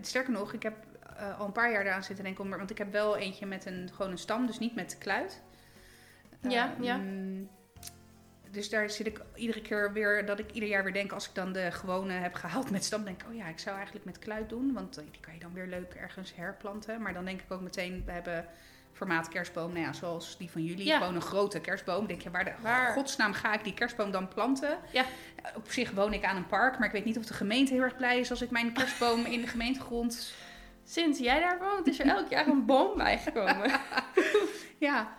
sterker nog, ik heb eh, al een paar jaar eraan zitten denken. om- Want ik heb wel eentje met een, gewoon een stam, dus niet met kluit. Ja, ja. Ehm, Dus daar zit ik iedere keer weer, dat ik ieder jaar weer denk, als ik dan de gewone heb gehaald met stam, denk ik, oh ja, ik zou eigenlijk met kluit doen. Want eh, die kan je dan weer leuk ergens herplanten. Maar dan denk ik ook meteen, we hebben formaat kerstboom, nou ja, zoals die van jullie, Ja. gewoon een grote kerstboom. Denk je, waar de Waar- godsnaam ga ik die kerstboom dan planten? Ja. Op zich woon ik aan een park, maar ik weet niet of de gemeente heel erg blij is als ik mijn kerstboom in de gemeentegrond. Sinds jij daar woont, is er elk jaar een boom [LAUGHS] bijgekomen. [LAUGHS] Ja.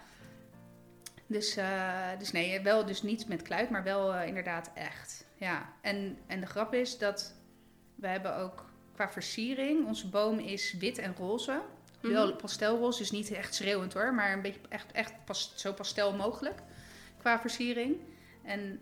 Dus, eh, dus nee, wel dus niet met kluit, maar wel eh, inderdaad echt. Ja. En, en de grap is dat we hebben ook qua versiering, onze boom is wit en roze. Wel Mhm. pastelroze, dus niet echt schreeuwend hoor, maar een beetje echt, echt pas, zo pastel mogelijk qua versiering. En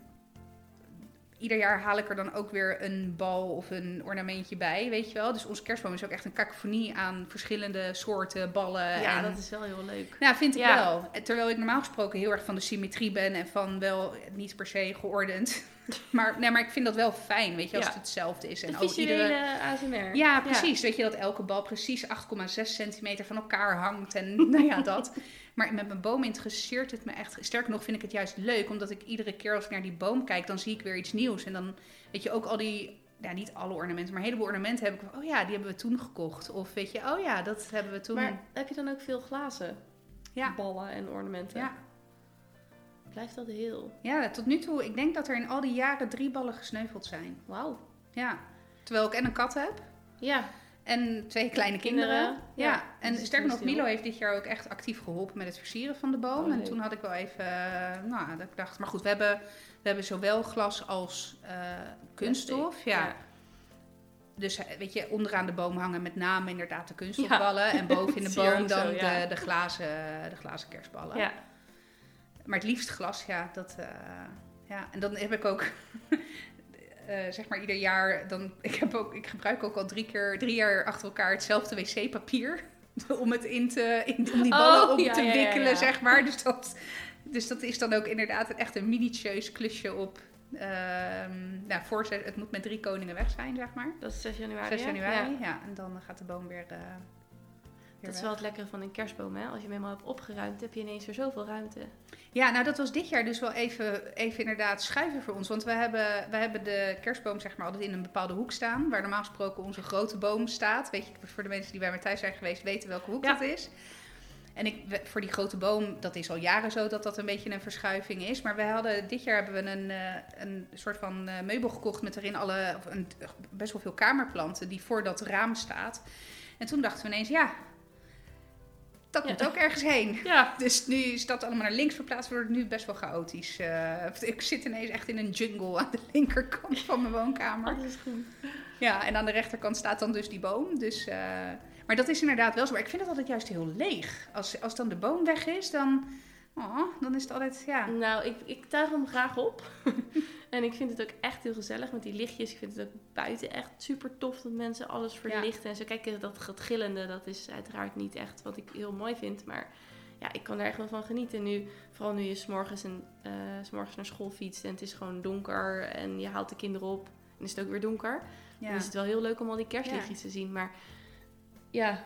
ieder jaar haal ik er dan ook weer een bal of een ornamentje bij, weet je wel. Dus onze kerstboom is ook echt een cacophonie aan verschillende soorten ballen. Ja, en dat is wel heel leuk. nou, vind ik Ja. wel. Terwijl ik normaal gesproken heel erg van de symmetrie ben en van wel niet per se geordend. [LAUGHS] maar, nee, maar ik vind dat wel fijn, weet je, als Ja. het hetzelfde is. De En ook visuele iedere... ASMR. Ja, precies. Weet je, dat elke bal precies 8,6 centimeter van elkaar hangt. En [LAUGHS] nou ja, dat. Maar met mijn boom interesseert het me echt. Sterker nog vind ik het juist leuk, omdat ik iedere keer als ik naar die boom kijk, dan zie ik weer iets nieuws. En dan, weet je, ook al die... Ja, niet alle ornamenten, maar een heleboel ornamenten heb ik van, oh ja, die hebben we toen gekocht. Of weet je, oh ja, dat hebben we toen... Maar heb je dan ook veel glazen? Ja. Ballen en ornamenten? ja, Blijft dat heel? Ja, tot nu toe, ik denk dat er in al die jaren drie ballen gesneuveld zijn. Wauw. Ja. Terwijl ik en een kat heb Ja. En twee kleine kinderen. Kinderen, Ja. ja. En Dus sterker nog, Milo heeft dit jaar ook echt actief geholpen met het versieren van de boom. Oh, en toen had ik wel even, eh, nou, dat ik dacht, maar goed, we hebben, we hebben zowel glas als eh, kunststof. Ja. Ja. Dus eh, weet je, onderaan de boom hangen met name inderdaad de kunststofballen. En boven in de [LAUGHS] boom dan zo, ja. de, de, glazen, de glazen kerstballen. Ja. Maar het liefst glas, ja. Dat, ja. En dan heb ik ook, zeg maar ieder jaar, dan, [LAUGHS] ik, heb ook, ik gebruik ook al drie, keer, drie jaar achter elkaar hetzelfde wc-papier. [LAUGHS] Om het in te, in, om die ballen Oh, op ja, te ja, wikkelen, ja. zeg maar. Dus dat, dus dat is dan ook inderdaad echt een minutieus klusje op. ehm, nou, voor het moet met drie koningen weg zijn, zeg maar. Dat is 6 januari. 6 hè? januari, Ja. ja. En dan gaat de boom weer. eh, weer Dat is wel het lekkere van een kerstboom, hè? Als je hem helemaal hebt opgeruimd, heb je ineens weer zoveel ruimte. Ja, nou dat was dit jaar dus wel even, even inderdaad schuiven voor ons. Want we hebben, we hebben de kerstboom zeg maar altijd in een bepaalde hoek staan. Waar normaal gesproken onze grote boom staat. Weet je, voor de mensen die bij mij thuis zijn geweest weten welke hoek Ja. dat is. En ik, voor die grote boom, dat is al jaren zo dat dat een beetje een verschuiving is. Maar we hadden, dit jaar hebben we een, eh, een soort van eh, meubel gekocht met erin alle, een, best wel veel kamerplanten die voor dat raam staat. En toen dachten we ineens, ja, dat Ja. moet ook ergens heen. Ja. Dus nu is dat allemaal naar links verplaatst, wordt het nu best wel chaotisch. Eh, ik zit ineens echt in een jungle aan de [LAUGHS] linkerkant van mijn woonkamer. Dat is goed. Ja, en aan de rechterkant staat dan dus die boom. Dus, eh, maar dat is inderdaad wel zo. Maar ik vind het altijd juist heel leeg. Als, als dan de boom weg is, dan, oh, dan is het altijd, ja. Nou, ik, ik tuig hem graag op. [LAUGHS] en ik vind het ook echt heel gezellig met die lichtjes. Ik vind het ook buiten echt super tof dat mensen alles verlichten. En zo kijken, dat het gillende, dat is uiteraard niet echt wat ik heel mooi vind. Maar ja, ik kan er echt wel van genieten. Nu, vooral nu je s'morgens, en, eh, s morgens naar school fietst en het is gewoon donker. En je haalt de kinderen op en is het ook weer donker. ja. Dan is het wel heel leuk om al die kerstlichtjes te zien. Maar ja,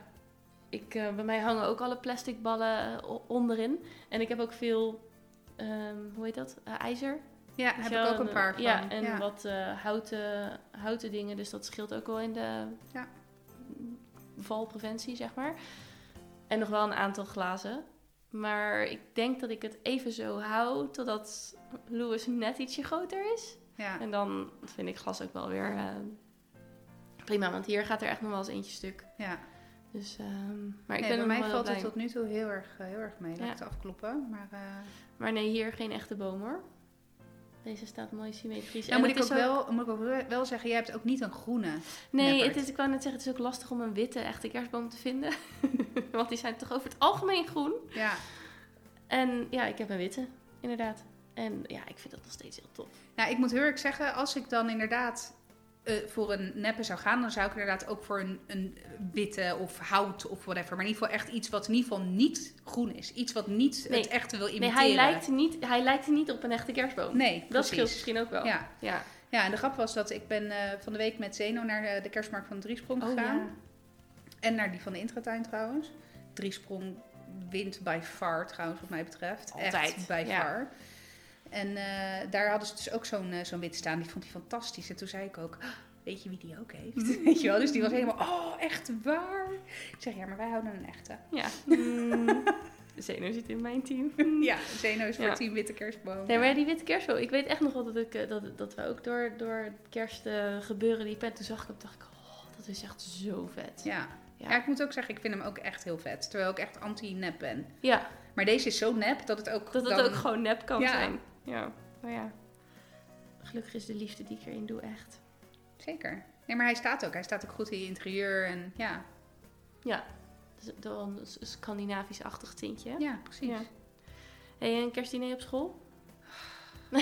ik, eh, bij mij hangen ook alle plastic ballen eh, onderin. En ik heb ook veel, ehm, hoe heet dat, Eh, ijzer. Ja, heb ik ook een en, paar van. Ja, en wat houten, houten dingen. Dus dat scheelt ook wel in de Ja. valpreventie, zeg maar. En nog wel een aantal glazen. Maar ik denk dat ik het even zo hou totdat Louis net ietsje groter is. ja. En dan vind ik glas ook wel weer prima. Want hier gaat er echt nog wel eens eentje stuk. ja. Dus, ehm, maar ik Nee, ben bij mij valt blij het tot nu toe heel erg, eh, heel erg mee. Laat Ja. het afkloppen. Maar, eh, Maar nee, hier geen echte boom hoor. Deze staat mooi symmetrisch. Nou En moet ik, ook wel, moet ik ook wel zeggen, jij hebt ook niet een groene. Nee, Neppert. het is, ik wou net zeggen, het is ook lastig om een witte echte kerstboom te vinden. [LAUGHS] Want die zijn toch over het algemeen groen. Ja. En ja, ik heb een witte, inderdaad. En ja, ik vind dat nog steeds heel tof. Nou, ik moet heel erg zeggen, als ik dan inderdaad eh, voor een neppe zou gaan, dan zou ik inderdaad ook voor een, een witte of hout of whatever. Maar in ieder geval echt iets wat in ieder geval niet groen is. Iets wat niet Nee. het echte wil Nee, imiteren. hij lijkt, niet, hij lijkt niet op een echte kerstboom. Nee, dat precies. scheelt misschien ook wel. Ja. ja. ja, en de grap was dat ik ben eh, van de week met Zeno naar de kerstmarkt van Driesprong Oh, gegaan. ja. En naar die van de Intratuin trouwens. Driesprong wint by far trouwens wat mij betreft. Altijd, Echt by ja. far. En eh, daar hadden ze dus ook zo'n eh, zo'n wit staan. Die vond hij fantastisch. En toen zei ik ook, "Ah, weet je wie die ook heeft? [LAUGHS] Weet je wel? Dus die was helemaal, oh echt waar? Ik zeg, ja, maar wij houden een echte. Ja. Mm. [LAUGHS] Zeno zit in mijn team. [LAUGHS] Ja, Zeno is voor Ja. team witte kerstboom. Nee, maar die witte kerstboom. Ik weet echt nog wel dat, ik, eh, dat, dat we ook door, door het kerstgebeuren die pen. Toen zag ik hem, dacht ik, oh, dat is echt zo vet. Ja. Ja. Ja. ik moet ook zeggen, ik vind hem ook echt heel vet. Terwijl ik echt anti-nep ben. Ja, Maar deze is zo nep dat het ook dat het dan- ook gewoon nep kan Ja. zijn. Ja, maar ja. Gelukkig is de liefde die ik erin doe echt. Zeker. Nee, maar hij staat ook. Hij staat ook goed in je interieur. En ja, Ja, dus wel een Scandinavisch-achtig tintje. ja precies. Ja. Hey, een kerstdiner op school? [SIGHS]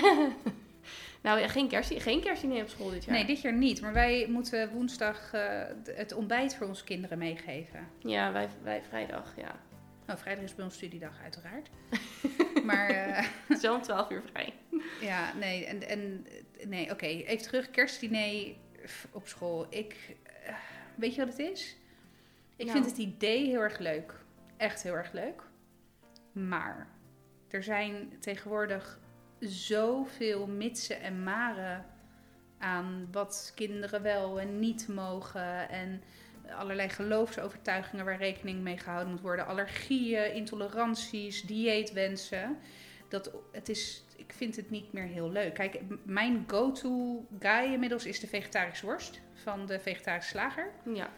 nou ja, geen, kerst, geen kerstdiner op school dit jaar. Nee, dit jaar niet. Maar wij moeten woensdag eh, het ontbijt voor onze kinderen meegeven. Ja, wij, wij vrijdag, ja. Nou, vrijdag is bij ons studiedag uiteraard. [LAUGHS] maar eh, [LAUGHS] Het is wel om 12 uur vrij. ja, nee. En, en, nee, oké. Even terug. Kerstdiner op school. Ik, eh, weet je wat het is? Ik Nou. vind het idee heel erg leuk. Echt heel erg leuk. Maar er zijn tegenwoordig zoveel mitsen en maren aan wat kinderen wel en niet mogen. En allerlei geloofsovertuigingen waar rekening mee gehouden moet worden. Allergieën, intoleranties, dieetwensen. Dat, het is, ik vind het niet meer heel leuk. Kijk, mijn go-to guy inmiddels is de vegetarische worst van de vegetarische slager. Ja.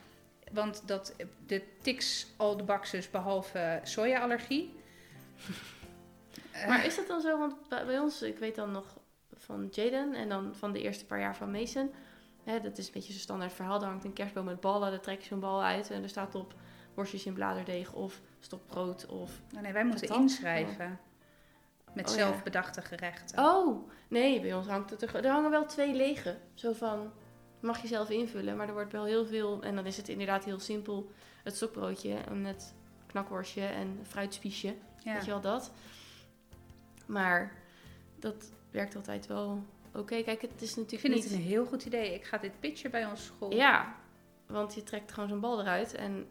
Want dat, de tiks all the boxes behalve soja-allergie. Maar is dat dan zo? Want bij ons, ik weet dan nog van Jaden en dan van de eerste paar jaar van Mason. Hè, dat is een beetje zo'n standaard verhaal. Daar hangt een kerstboom met ballen. Daar trek je zo'n bal uit en er staat op worstjes in bladerdeeg of stokbrood of... oh nee, wij moeten patat? inschrijven. Met Oh, zelfbedachte gerechten. Oh, nee, bij ons hangt het er... Er hangen wel twee lege. Zo van, mag je zelf invullen. Maar er wordt wel heel veel... En dan is het inderdaad heel simpel. Het stokbroodje en het knakworstje en fruitspiesje. ja. Weet je wel dat? Maar dat werkt altijd wel oké. Kijk, het is Ik natuurlijk vind niet... het een heel goed idee. Ik ga dit pitchen bij onze school. Ja, want je trekt gewoon zo'n bal eruit. En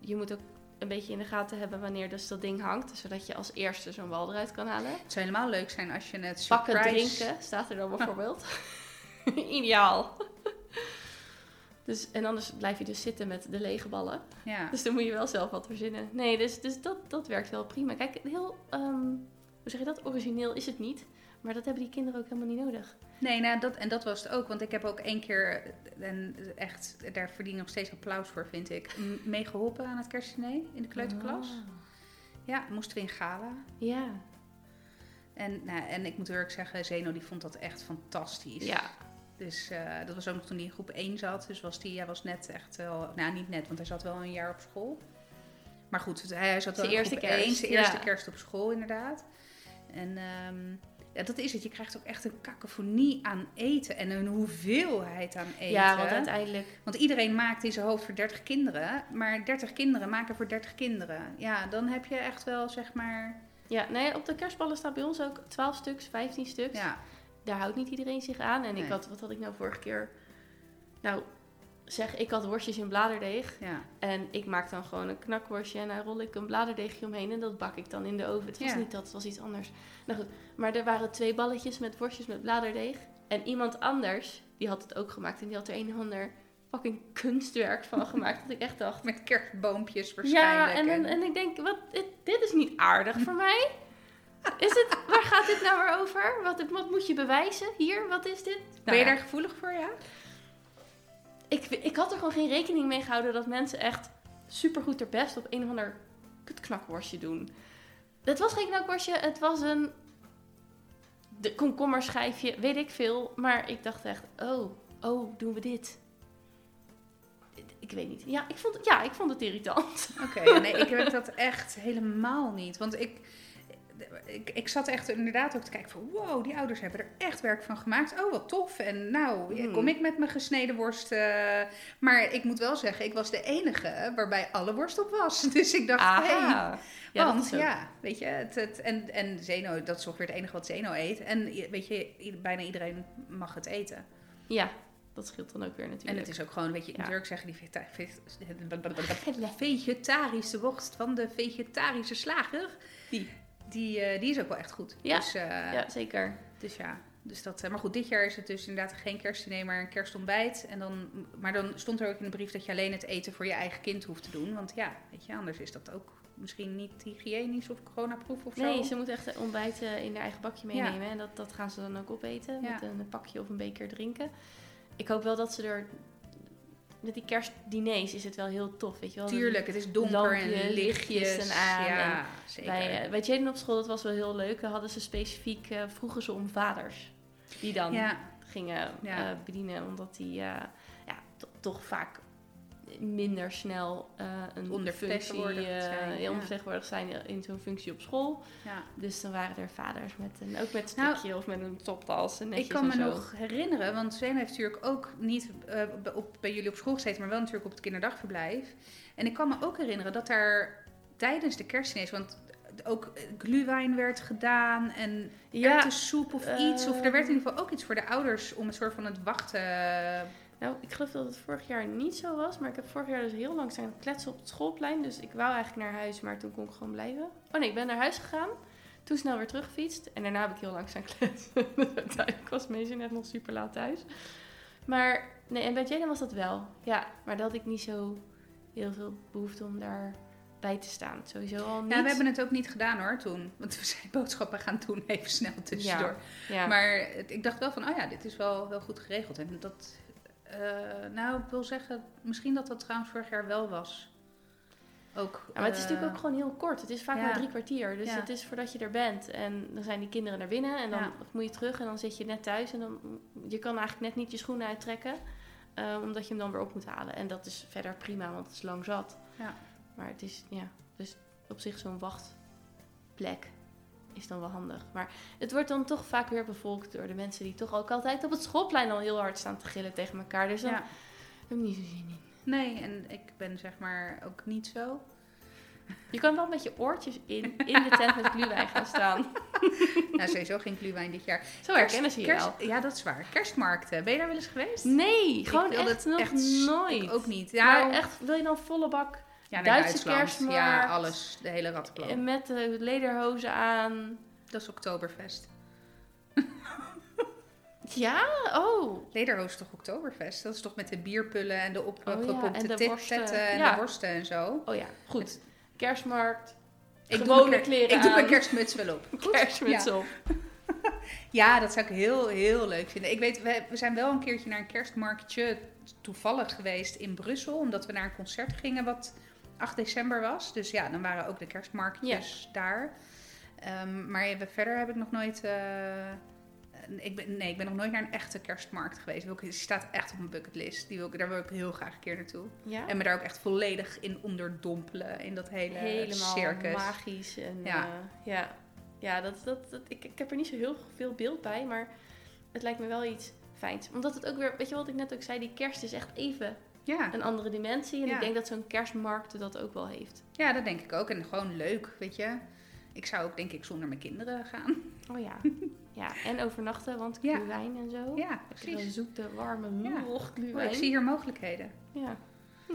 je moet ook een beetje in de gaten hebben wanneer dus dat ding hangt. Zodat je als eerste zo'n bal eruit kan halen. Het zou helemaal leuk zijn als je het Bakken, surprise... drinken, staat er dan [LAUGHS] bijvoorbeeld. [LAUGHS] Ideaal. Dus, en anders blijf je dus zitten met de lege ballen. Ja. Dus dan moet je wel zelf wat verzinnen. Nee, dus, dus dat, dat werkt wel prima. Kijk, heel, ehm, hoe zeg je dat? Origineel is het niet. Maar dat hebben die kinderen ook helemaal niet nodig. Nee, nou, dat, en dat was het ook. Want ik heb ook één keer, en echt, daar verdien ik nog steeds applaus voor, vind ik, m- mee geholpen aan het kerstdiner in de kleuterklas. Ah. Ja, moesten we in Gala. Ja. En, nou, en ik moet eerlijk zeggen, Zeno die vond dat echt fantastisch. Ja. Dus eh, dat was ook nog toen hij in groep 1 zat. Dus was die, hij was net echt wel, nou niet net, want hij zat wel een jaar op school. Maar goed, hij, hij zat wel in eerste kerst, 1, zijn ja. eerste kerst op school inderdaad. En ehm, ja, dat is het. Je krijgt ook echt een cacophonie aan eten en een hoeveelheid aan eten. ja, want uiteindelijk... Want iedereen maakt in zijn hoofd voor 30 kinderen, maar 30 kinderen maken voor 30 kinderen. Ja, dan heb je echt wel, zeg maar, Ja, nee, op de kerstballen staat bij ons ook 12 stuks, 15 stuks. ja, Daar houdt niet iedereen zich aan. En ik had, wat had ik nou vorige keer? Nou, zeg, ik had worstjes in bladerdeeg. ja. En ik maak dan gewoon een knakworstje en daar rol ik een bladerdeegje omheen en dat bak ik dan in de oven. Het was Ja. niet dat, het was iets anders. Nou goed, maar er waren twee balletjes met worstjes met bladerdeeg. En iemand anders, die had het ook gemaakt en die had er een of ander fucking kunstwerk van [LAUGHS] gemaakt. Dat ik echt dacht, Met kerstboompjes ja, waarschijnlijk. en, en, en ik denk, wat, dit, dit is niet aardig voor [LAUGHS] mij. Is het, waar gaat dit nou weer over? Wat, wat moet je bewijzen hier? Wat is dit? ben Nou je ja. daar gevoelig voor, ja? Ik, ik had er gewoon geen rekening mee gehouden dat mensen echt supergoed er best op een of ander kutknakworstje doen. Het was geen knakworstje, het was een de komkommerschijfje, weet ik veel. Maar ik dacht echt, oh, oh, doen we dit? Ik weet niet. Ja, ik vond, het- ja, ik vond het irritant. Oké, nee, ik [LAUGHS] heb dat echt helemaal niet. Want ik, ik, ik zat echt inderdaad ook te kijken van... wow, die ouders hebben er echt werk van gemaakt. Oh, wat tof. En nou, Hmm. kom ik met mijn gesneden worst. eh, maar ik moet wel zeggen, ik was de enige waarbij alle worst op was. [LAUGHS] Dus ik dacht, hey, ja, want ja, weet je, het, het, en, en Zeno, dat is ongeveer het enige wat Zeno eet. En weet je, bijna iedereen mag het eten. ja, dat scheelt dan ook weer En natuurlijk. het is ook gewoon, weet je, Ja. natuurlijk zeggen die vegeta- ve- [LAUGHS] vegetarische worst van de vegetarische slager. Die. Die, eh, die is ook wel echt goed. Ja. Dus, eh, Ja, zeker. dus ja. Dus dat, eh, maar goed, dit jaar is het dus inderdaad geen kerstdiner, maar een kerstontbijt. En dan, maar dan stond er ook in de brief dat je alleen het eten voor je eigen kind hoeft te doen. Want ja, weet je, anders is dat ook misschien niet hygiënisch of coronaproof of zo. Nee, ze moeten echt een ontbijt eh, in haar eigen bakje Ja. meenemen. En dat, dat gaan ze dan ook opeten. Ja. Met een pakje of een beker drinken. Ik hoop wel dat ze er... Met die kerstdiners is het wel heel tof, weet je wel. Tuurlijk, het is donker en lichtjes. en aan Ja, zeker. Bij, eh, bij Jaden op school, dat was wel heel leuk. Daar hadden ze specifiek, eh, vroegen ze om vaders. Die dan ja, gingen Ja. eh, bedienen. Omdat die ja, to- toch vaak minder snel eh, een functie Ondervertegenwoordigd eh, zijn, ondervertegenwoordigd zijn in zo'n functie op school. ja. Dus dan waren er vaders met een, ook met een Nou, strikje of met een toptas en Ik kan me en nog herinneren, want Zeno heeft natuurlijk ook niet eh, b- op, bij jullie op school gezeten, maar wel natuurlijk op het kinderdagverblijf. En ik kan me ook herinneren dat daar tijdens de kerstdiners, want ook eh, glühwein werd gedaan en Ja, soep of eh, iets. Of er werd in ieder geval ook iets voor de ouders om een soort van het wachten. Nou, ik geloof dat het vorig jaar niet zo was. Maar ik heb vorig jaar dus heel lang staan kletsen op het schoolplein. Dus ik wou eigenlijk naar huis, maar toen kon ik gewoon blijven. Oh nee, ik ben naar huis gegaan. Toen snel weer teruggefietst. En daarna heb ik heel lang staan kletsen. [LAUGHS] Dus Uiteindelijk was Meesje net nog super laat thuis. Maar nee, en bij Jaden was dat wel. Ja, maar daar had ik niet zo heel veel behoefte om daar bij te staan. Sowieso al niet. Ja, we hebben het ook niet gedaan hoor toen. Want we zijn boodschappen gaan doen even snel tussendoor. Ja. Maar het- ik dacht wel van, oh ja, dit is wel, wel goed geregeld. En dat, eh, nou, ik wil zeggen, misschien dat dat trouwens vorig jaar wel was. Ook, Ja, maar het is eh, natuurlijk ook gewoon heel kort. Het is vaak ja. maar drie kwartier. Dus Ja. het is voordat je er bent. En dan zijn die kinderen naar binnen. En dan moet je terug. En dan zit je net thuis. En dan, je kan eigenlijk net niet je schoenen uittrekken. eh, omdat je hem dan weer op moet halen. En dat is verder prima, want het is lang zat. Ja. Maar het is, ja, dus op zich zo'n wachtplek is dan wel handig. Maar het wordt dan toch vaak weer bevolkt door de mensen die toch ook altijd op het schoolplein al heel hard staan te gillen tegen elkaar. Dus dan Ja. heb ik niet zo zin in. Nee, en ik ben zeg maar ook niet zo. Je kan wel met je oortjes in, in de tent met glühwein gaan staan. [LAUGHS] Nou, sowieso geen glühwein dit jaar. Zo herkennen ze je Kerst, wel. ja, dat is waar. Kerstmarkten. Ben je daar wel eens geweest? Nee, gewoon echt nog echt nooit. Ook niet. Maar Ja, echt, wil je dan volle bak ja Duitse kerstmarkt. Ja, alles. De hele en rattenplan. met de lederhozen aan? Dat is Oktoberfest. [LAUGHS] Ja? Oh. Lederhoos is toch Oktoberfest? Dat is toch met de bierpullen en de Oh ja, opgepompte en de tetten en Ja. de worsten en zo. Oh ja, goed. Kerstmarkt. Ik doe mijn kleren Ik doe mijn kerstmuts wel op. [LAUGHS] Goed? Kerstmuts Ja. op. [LAUGHS] Ja, dat zou ik heel, heel leuk vinden. Ik weet, we, we zijn wel een keertje naar een kerstmarktje toevallig geweest in Brussel. Omdat we naar een concert gingen wat 8 december was. Dus ja, dan waren ook de kerstmarktjes daar. Ehm, maar even verder heb ik nog nooit... eh, ik ben, nee, ik ben nog nooit naar een echte kerstmarkt geweest. Die staat echt op mijn bucketlist. Die wil ik, daar wil ik heel graag een keer naartoe. Ja. En me daar ook echt volledig in onderdompelen. In dat hele Helemaal circus. magisch. En, Ja. ja. ja. Ja, dat, dat, dat, ik, ik heb er niet zo heel veel beeld bij, maar het lijkt me wel iets fijns. Omdat het ook weer, weet je wat ik net ook zei, die kerst is echt even Ja. een andere dimensie. En Ja. ik denk dat zo'n kerstmarkt dat ook wel heeft. ja, dat denk ik ook. En gewoon leuk, weet je. Ik zou ook denk ik zonder mijn kinderen gaan. Oh ja. ja, en overnachten, want Ja. wijn en zo. Ja, precies. zoete, warme, Ja. nog Oh, ik zie hier mogelijkheden. Ja. Hm.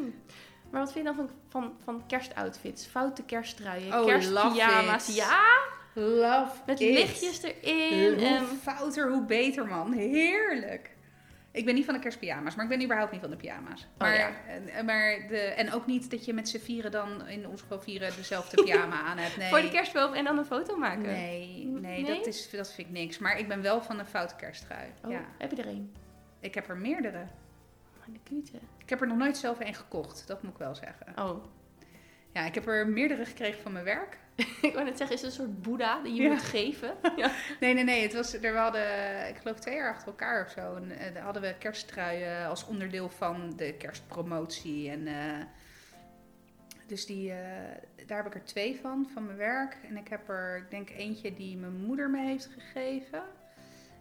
Maar wat vind je dan van, van, van kerstoutfits? Foute kerststruien, Oh, kerstpyjama's. Ja, Love met it. lichtjes erin. Hoe En, fouter, hoe beter, man. Heerlijk. Ik ben niet van de kerstpyjama's, maar ik ben überhaupt niet van de pyjama's. Maar, ja. en, maar de, en ook niet dat je met z'n vieren dan in ons geval vieren dezelfde [LAUGHS] pyjama aan hebt. Nee. Voor de kerstboom en dan een foto maken. Nee, nee, Nee? Dat, is, dat vind ik niks. Maar ik ben wel van een foute kersttrui. Oh, Ja. heb je er een? Ik heb er meerdere. Oh, de kute. Ik heb er nog nooit zelf een gekocht, dat moet ik wel zeggen. Oh, Ja, ik heb er meerdere gekregen van mijn werk. [LAUGHS] ik wou net zeggen, is het een soort boeddha die je Ja. moet geven? [LAUGHS] Ja. Nee, nee, nee. Het was, er, we hadden, ik geloof twee jaar achter elkaar of zo. En, eh, daar hadden we kersttruien als onderdeel van de kerstpromotie. En, eh, dus die, eh, daar heb ik er twee van, van mijn werk. En ik heb er, ik denk eentje die mijn moeder me heeft gegeven.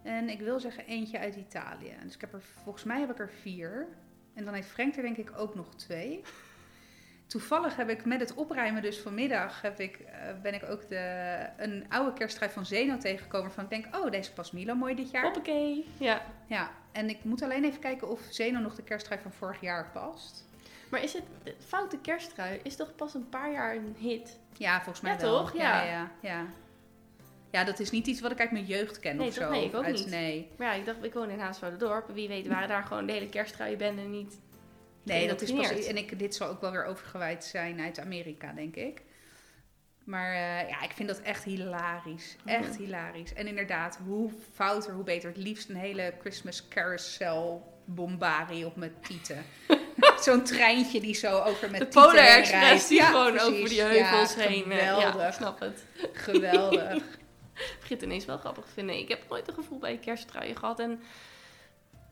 En ik wil zeggen eentje uit Italië. Dus ik heb er, volgens mij heb ik er vier. En dan heeft Frank er denk ik ook nog twee. Toevallig heb ik met het opruimen dus vanmiddag heb ik, eh, ben ik ook de, een oude kersttrui van Zeno tegengekomen. Van ik denk, oh deze past Milo mooi dit jaar. Hoppakee. Ja. Ja, en ik moet alleen even kijken of Zeno nog de kersttrui van vorig jaar past. Maar is het, de foute kersttrui is toch pas een paar jaar een hit? Ja, volgens mij Ja, wel. toch? Ja. Ja. Ja, ja. Ja, dat is niet iets wat ik uit mijn jeugd ken Nee, of zo. Nee, ik ook uit, niet. Nee, Maar ja, ik dacht, ik woon in Haaswoude-dorp. Wie weet waren [LAUGHS] daar gewoon de hele kersttruien benden niet. Nee dat is pas... En ik, dit zal ook wel weer overgewaaid zijn uit Amerika, denk ik. Maar eh, ja, ik vind dat echt hilarisch. Echt hilarisch. En inderdaad, hoe fouter, hoe beter. Het liefst een hele Christmas carousel bombari op mijn tieten. [LAUGHS] Zo'n treintje die zo over met De Polar Express die Ja, gewoon precies. over die heuvels Ja, heen. eh, ja, Geweldig. ik snap het. Geweldig. [LAUGHS] Ik begin het ineens wel grappig te vinden. Ik heb nooit een gevoel bij kersttruien gehad. En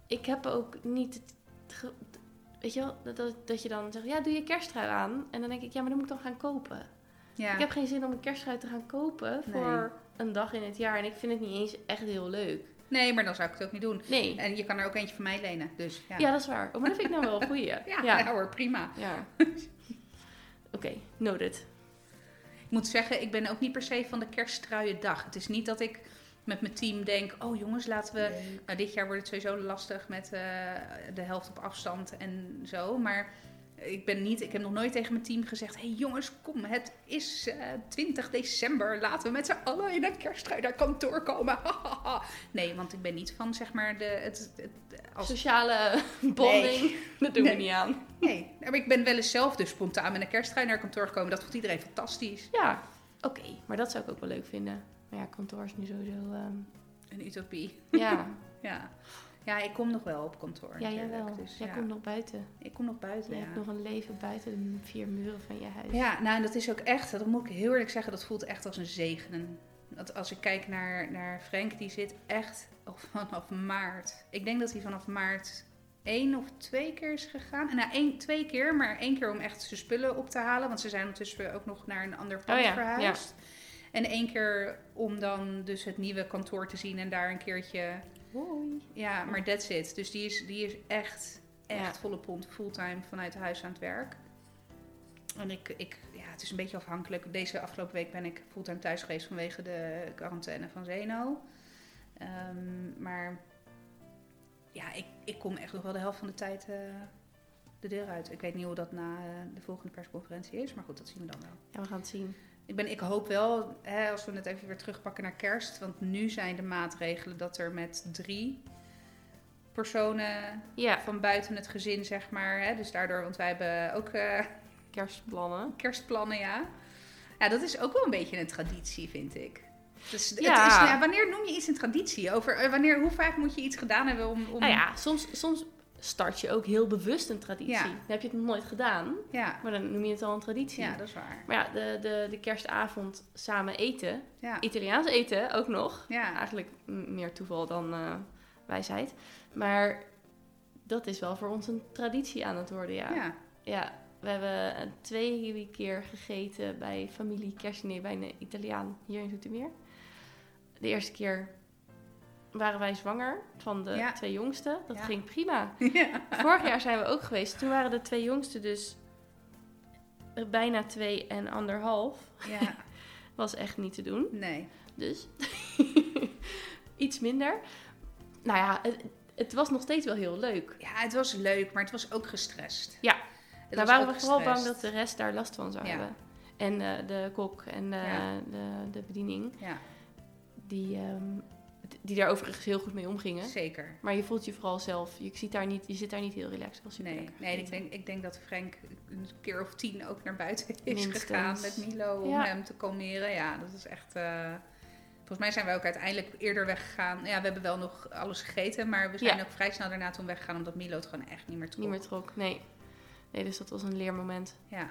ik heb ook niet het Weet je wel, dat, dat, dat je dan zegt, ja, doe je kersttrui aan. En dan denk ik, ja, maar dan moet ik dan gaan kopen. Ja. Ik heb geen zin om een kersttrui te gaan kopen voor een dag in het jaar. En ik vind het niet eens echt heel leuk. Nee, maar dan zou ik het ook niet doen. Nee. En je kan er ook eentje van mij lenen. Dus ja, Ja, dat is waar. Oh, maar dat vind ik nou wel een goeie. [LAUGHS] ja, ja. ja, hoor, prima. Ja. [LAUGHS] Oké, noted. Ik moet zeggen, ik ben ook niet per se van de kersttruiendag. Het is niet dat ik met mijn team denk, oh jongens, laten we... Nou, dit jaar wordt het sowieso lastig met eh, de helft op afstand en zo. Maar ik ben niet, ik heb nog nooit tegen mijn team gezegd, hey jongens, kom, het is eh, 20 december. Laten we met z'n allen in een kersttrui naar kantoor komen. [LAUGHS] nee, want ik ben niet van, zeg maar, de... Het, het, als, Sociale bonding, [LAUGHS] dat doen we niet aan. nee, maar ik ben wel eens zelf dus spontaan met een kersttrui naar kantoor gekomen. Dat vond iedereen fantastisch. Ja, oké. Maar dat zou ik ook wel leuk vinden. Maar ja, kantoor is nu sowieso... ehm, Een utopie. ja, [LAUGHS] Ja. ja, ik kom nog wel op kantoor. ja jij natuurlijk, wel. Dus, jij ja. komt nog buiten. Ik kom nog buiten, Je ja. hebt nog een leven buiten de vier muren van je huis. Ja, nou en dat is ook echt, dat moet ik heel eerlijk zeggen, dat voelt echt als een zegen. En Dat als ik kijk naar, naar Frank, die zit echt al [LAUGHS] vanaf maart. Ik denk dat hij vanaf maart één of twee keer is gegaan. En nou, één, twee keer, maar één keer om echt zijn spullen op te halen. Want ze zijn ondertussen ook nog naar een ander pand Oh ja, verhuisd. En één keer om dan dus het nieuwe kantoor te zien en daar een keertje... Hoi. Ja, maar that's it. Dus die is, die is echt, echt Ja. volle pond fulltime vanuit huis aan het werk. En ik, ik, ja, het is een beetje afhankelijk. Deze afgelopen week ben ik fulltime thuis geweest vanwege de quarantaine van Zeno. Ehm, maar ja, ik, ik kom echt nog wel de helft van de tijd eh, de deur uit. Ik weet niet hoe dat na eh, de volgende persconferentie is, maar goed, dat zien we dan wel. Ja, we gaan het zien. Ik, ben, ik hoop wel, hè, als we het even weer terugpakken naar kerst. Want nu zijn de maatregelen dat er met drie personen Ja, van buiten het gezin, zeg maar. Hè, dus daardoor, want wij hebben ook eh, kerstplannen. kerstplannen, ja. Ja, dat is ook wel een beetje een traditie, vind ik. Dus het Ja. is, ja, wanneer noem je iets een traditie? Over eh, wanneer, hoe vaak moet je iets gedaan hebben om... om Nou ja, soms, soms start je ook heel bewust een traditie. Ja. Dan heb je het nog nooit gedaan, ja, maar dan noem je het al een traditie. ja, dat is waar. Maar ja, de, de, de kerstavond samen eten. Ja, Italiaans eten ook nog. Eigenlijk meer toeval dan eh, wijsheid. Maar dat is wel voor ons een traditie aan het worden, ja. ja. Ja, we hebben twee keer gegeten bij familie kerstdiner bij een Italiaan hier in Zoetermeer. De eerste keer waren wij zwanger van de Ja. twee jongsten. Dat Ja. ging prima. [LAUGHS] ja. Vorig jaar zijn we ook geweest. Toen waren de twee jongsten dus bijna twee en anderhalf. ja. [LAUGHS] Was echt niet te doen. Nee. Dus [LAUGHS] iets minder. Nou ja, het, het was nog steeds wel heel leuk. Ja, het was leuk, maar het was ook gestrest. Ja. Het Daar waren we vooral bang dat de rest daar last van zou Ja. hebben. En eh, de kok en eh, de, de bediening, Ja, die, ehm, die daar overigens heel goed mee omgingen. zeker. Maar je voelt je vooral zelf, je, ziet daar niet, je zit daar niet heel relaxed als je Nee, nee ik, denk, ik denk dat Frank een keer of tien ook naar buiten is Minstens. gegaan met Milo om Ja. hem te kalmeren. Ja, dat is echt... eh, Volgens mij zijn wij ook uiteindelijk eerder weggegaan. Ja, we hebben wel nog alles gegeten, maar we zijn Ja. ook vrij snel daarna toen weggegaan omdat Milo het gewoon echt niet meer trok. Niet meer trok, nee. Nee, dus dat was een leermoment. Ja,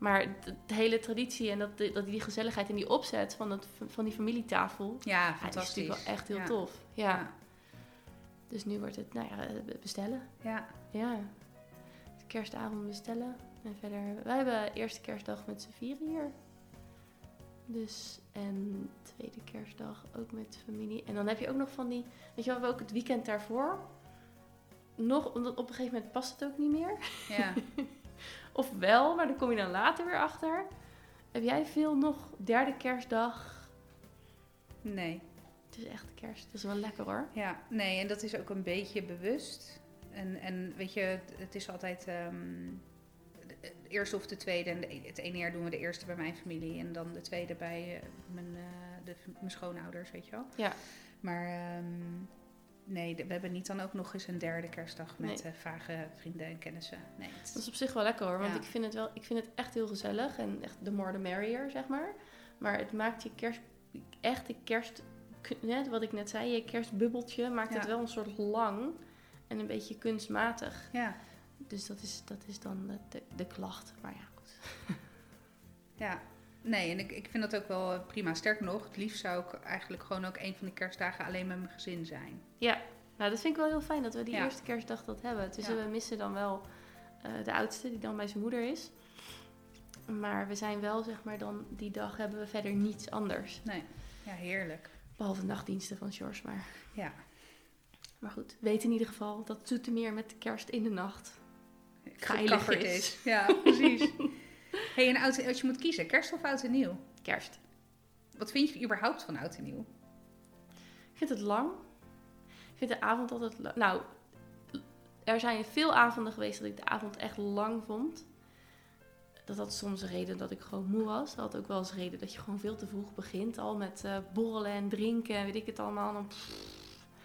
Maar de, hele traditie en dat, dat die gezelligheid en die opzet van, dat, van die familietafel... Ja, Ja, die is fantastisch. natuurlijk wel echt heel Ja. tof. Ja. Ja. Dus nu wordt het, nou ja, eh, bestellen. Ja. Ja. Kerstavond bestellen. En verder, wij hebben eerste kerstdag met z'n vieren hier. Dus, en tweede kerstdag ook met familie. En dan heb je ook nog van die, weet je wel, we hebben ook het weekend daarvoor. Nog, omdat op een gegeven moment past het ook niet meer. Ja. [LAUGHS] Of wel, maar daar kom je dan later weer achter. Heb jij veel nog derde kerstdag? Nee. Het is echt kerst. Dat is wel lekker hoor. Ja, nee, en dat is ook een beetje bewust. En, en weet je, het- het is altijd ehm, de eerste of de tweede. En de- het ene jaar doen we de eerste bij mijn familie en dan de tweede bij eh, mijn, eh, de, mijn schoonouders, weet je wel. Ja. Maar ehm, nee, de- we hebben niet dan ook nog eens een derde kerstdag met Nee. eh, vage vrienden en kennissen. Nee, het- Dat is op zich wel lekker hoor, want Ja. ik vind het wel, ik vind het echt heel gezellig en echt the more the merrier, zeg maar. Maar het maakt je kerst, echte kerst, net wat ik net zei, je kerstbubbeltje maakt Ja. het wel een soort lang en een beetje kunstmatig. ja, Dus dat is, dat is dan de, de, de klacht. Maar ja, goed. [LAUGHS] ja. Nee, en ik, ik vind dat ook wel eh, prima. Sterker nog, het liefst zou ik eigenlijk gewoon ook een van de kerstdagen alleen met mijn gezin zijn. Ja, nou dat vind ik wel heel fijn dat we die Ja. eerste kerstdag dat hebben. Dus Ja. we missen dan wel eh, de oudste die dan bij zijn moeder is. Maar we zijn wel, zeg maar, dan die dag hebben we verder niets anders. Nee, ja, heerlijk. Behalve nachtdiensten van George, maar... Ja. Maar goed, weet in ieder geval dat Zoetermeer met de kerst in de nacht. Veilig is. is. Ja, [LAUGHS] precies. Hey, en oud, als je moet kiezen, kerst of oud en nieuw? Kerst. Wat vind je überhaupt van oud en nieuw? Ik vind het lang. Ik vind de avond altijd lang. Nou, er zijn veel avonden geweest dat ik de avond echt lang vond. Dat had soms een reden dat ik gewoon moe was. Dat had ook wel eens reden dat je gewoon veel te vroeg begint. Al met eh, borrelen en drinken en weet ik het allemaal. Dan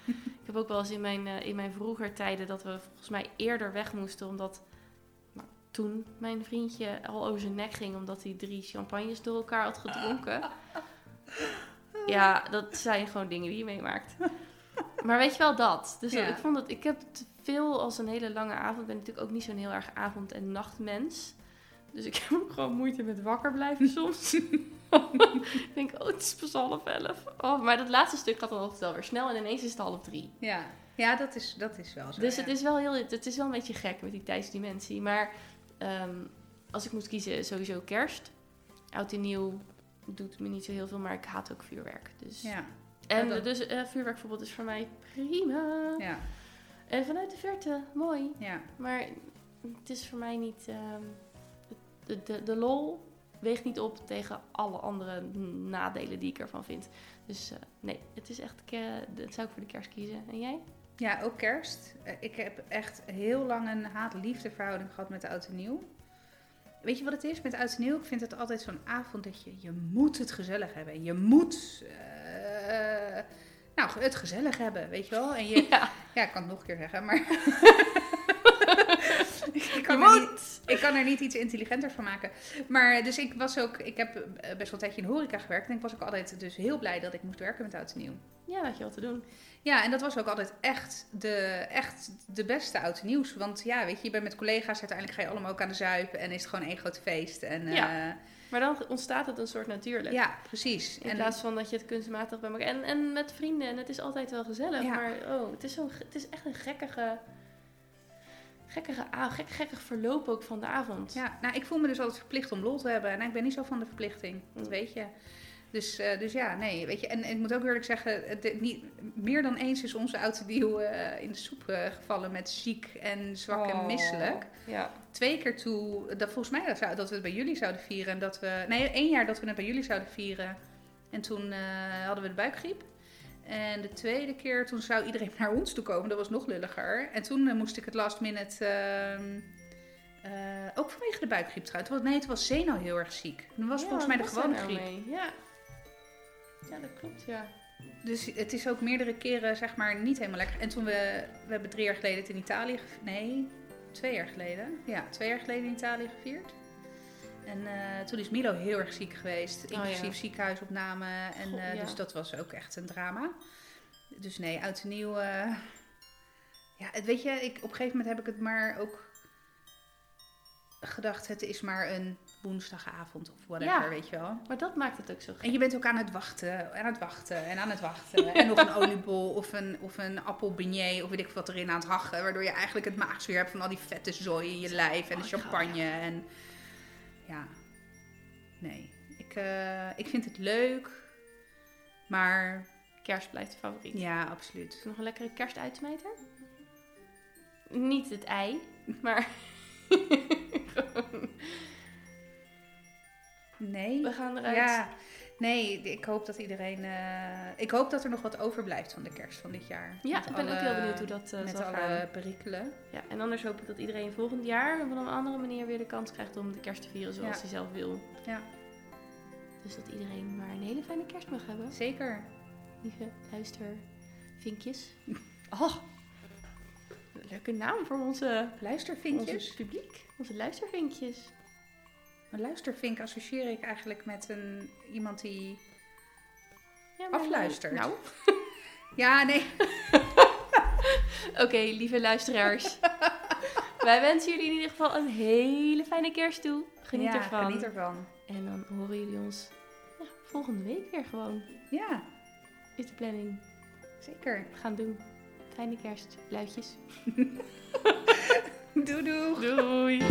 [LAUGHS] ik heb ook wel eens in mijn, eh, in mijn vroeger tijden dat we volgens mij eerder weg moesten. Omdat toen mijn vriendje al over zijn nek ging. Omdat hij drie champagnes door elkaar had gedronken. [LAUGHS] Ja, dat zijn gewoon dingen die je meemaakt. Maar weet je wel dat. Dus Ja. ik vond het, ik heb het veel als een hele lange avond. Ik ben natuurlijk ook niet zo'n heel erg avond- en nachtmens. Dus ik [LAUGHS] heb ook gewoon moeite met wakker blijven [LAUGHS] soms. ik denk, oh, het is pas half elf. Oh, maar dat laatste stuk gaat dan altijd wel weer snel en ineens is het half drie. Ja, ja dat, is, dat is wel zo. Dus ja. het is wel heel, het is wel een beetje gek met die tijdsdimensie. Maar ehm, als ik moet kiezen, sowieso kerst. Oud en nieuw doet me niet zo heel veel, maar ik haat ook vuurwerk. Dus Ja, en dat- dus eh, vuurwerkverbod is voor mij prima. ja, En vanuit de verte, mooi. ja. Maar het is voor mij niet... ehm, de, de, de lol weegt niet op tegen alle andere nadelen die ik ervan vind. Dus eh, nee, het is echt... Dat zou ik voor de kerst kiezen. En jij? Ja, ook kerst. Eh, Ik heb echt heel lang een haat-liefde verhouding gehad met oud en nieuw. Weet je wat het is met oud en nieuw? Ik vind het altijd zo'n avond dat je, je moet het gezellig hebben. Je moet eh, nou, het gezellig hebben, weet je wel? En je, [LAUGHS] Ja, ja, ik kan het nog een keer zeggen, maar [LAUGHS] kan er niet, moet! ik kan er niet iets intelligenter van maken. Maar dus ik was ook, ik heb eh, best wel een tijdje in de horeca gewerkt. En ik was ook altijd dus heel blij dat ik moest werken met oud en nieuw. Ja, dat had je wat te doen. Ja, en dat was ook altijd echt de, echt de beste oud en nieuws. Want ja, weet je, je bent met collega's, uiteindelijk ga je allemaal ook aan de zuipen en is het gewoon één groot feest. En, Ja, ja. Maar dan ontstaat het een soort natuurlijk. ja, precies. In En plaats van dat je het kunstmatig bij elkaar... En, en met vrienden. En het is altijd wel gezellig. Ja. Maar oh, het is, zo, het is echt een gekkige... Gekkige, a- gek, gekkig verloop ook van de avond. ja, nou, ik voel me dus altijd verplicht om lol te hebben. En ik ben niet zo van de verplichting, dat Mm. weet je. Dus, eh, dus ja, nee, weet je. En, en ik moet ook eerlijk zeggen, het, niet, meer dan eens is onze en nieuw eh, in de soep eh, gevallen met ziek en zwak en Oh, misselijk. Ja. twee keer toe, dat volgens mij dat, zou- dat we het bij jullie zouden vieren. En dat we, nee, één jaar dat we het bij jullie zouden vieren. En toen hadden we de buikgriep. En de tweede keer, toen zou iedereen [LAUGHS] naar ons toe komen. Dat was nog lulliger. En toen eh, moest ik het last minute, ehm, eh, ook vanwege de buikgriep trouwens. Nee, het was Zeno heel erg ziek. Dat was Ja, volgens mij de gewone nou griep. mee? Ja. Ja, dat klopt, ja. Dus het is ook meerdere keren, zeg maar, niet helemaal lekker. En toen we, we hebben drie jaar geleden het in Italië, nee, twee jaar geleden. Ja, twee jaar geleden in Italië gevierd. En eh, toen is Milo heel erg ziek geweest, Oh, inclusief ja. ziekenhuisopname. En, eh, ja. Dus dat was ook echt een drama. Dus nee, oud en nieuw. eh, ja, het, weet je, ik, op een gegeven moment heb ik het maar ook gedacht, het is maar een woensdagavond of whatever, Ja. weet je wel. Maar dat maakt het ook zo gek. En je bent ook aan het wachten, aan het wachten en aan het wachten. [LAUGHS] en nog een oliebol of een, of een appelbeignet of weet ik wat erin aan het hachen. Waardoor je eigenlijk het maagzuur hebt van al die vette zooi in je lijf en de Oh, champagne. En ja, nee. Ik, eh, ik vind het leuk, maar Kerst blijft de favoriet. ja, absoluut. Nog een lekkere kerstuitsmijter? Niet het ei, [LAUGHS] maar [LAUGHS] gewoon- Nee. we gaan eruit. Ja, nee, ik hoop dat iedereen. eh, ik hoop dat er nog wat overblijft van de kerst van dit jaar. Ja, Met ik ben ook heel benieuwd hoe dat eh, Met zal alle gaan. perikelen. Ja, en anders hoop ik dat iedereen volgend jaar op een andere manier weer de kans krijgt om de kerst te vieren zoals Ja. hij zelf wil. Ja. Dus dat iedereen maar een hele fijne kerst mag hebben. Zeker. Lieve luistervinkjes. [LAUGHS] Oh, leuke naam voor onze, Luistervinkjes. ons publiek. Onze luistervinkjes. Een luistervink associeer ik eigenlijk met een, iemand die. Ja, maar- Afluistert. Nou, [LAUGHS] Ja, nee. [LAUGHS] oké, lieve luisteraars. Wij wensen jullie in ieder geval een hele fijne kerst toe. Geniet ja, ervan. Geniet ervan. En dan horen jullie ons ja, volgende week weer gewoon. Ja, Is de planning. zeker. We gaan doen. Fijne kerst. Luidjes. [LAUGHS] Doei doei. Doei.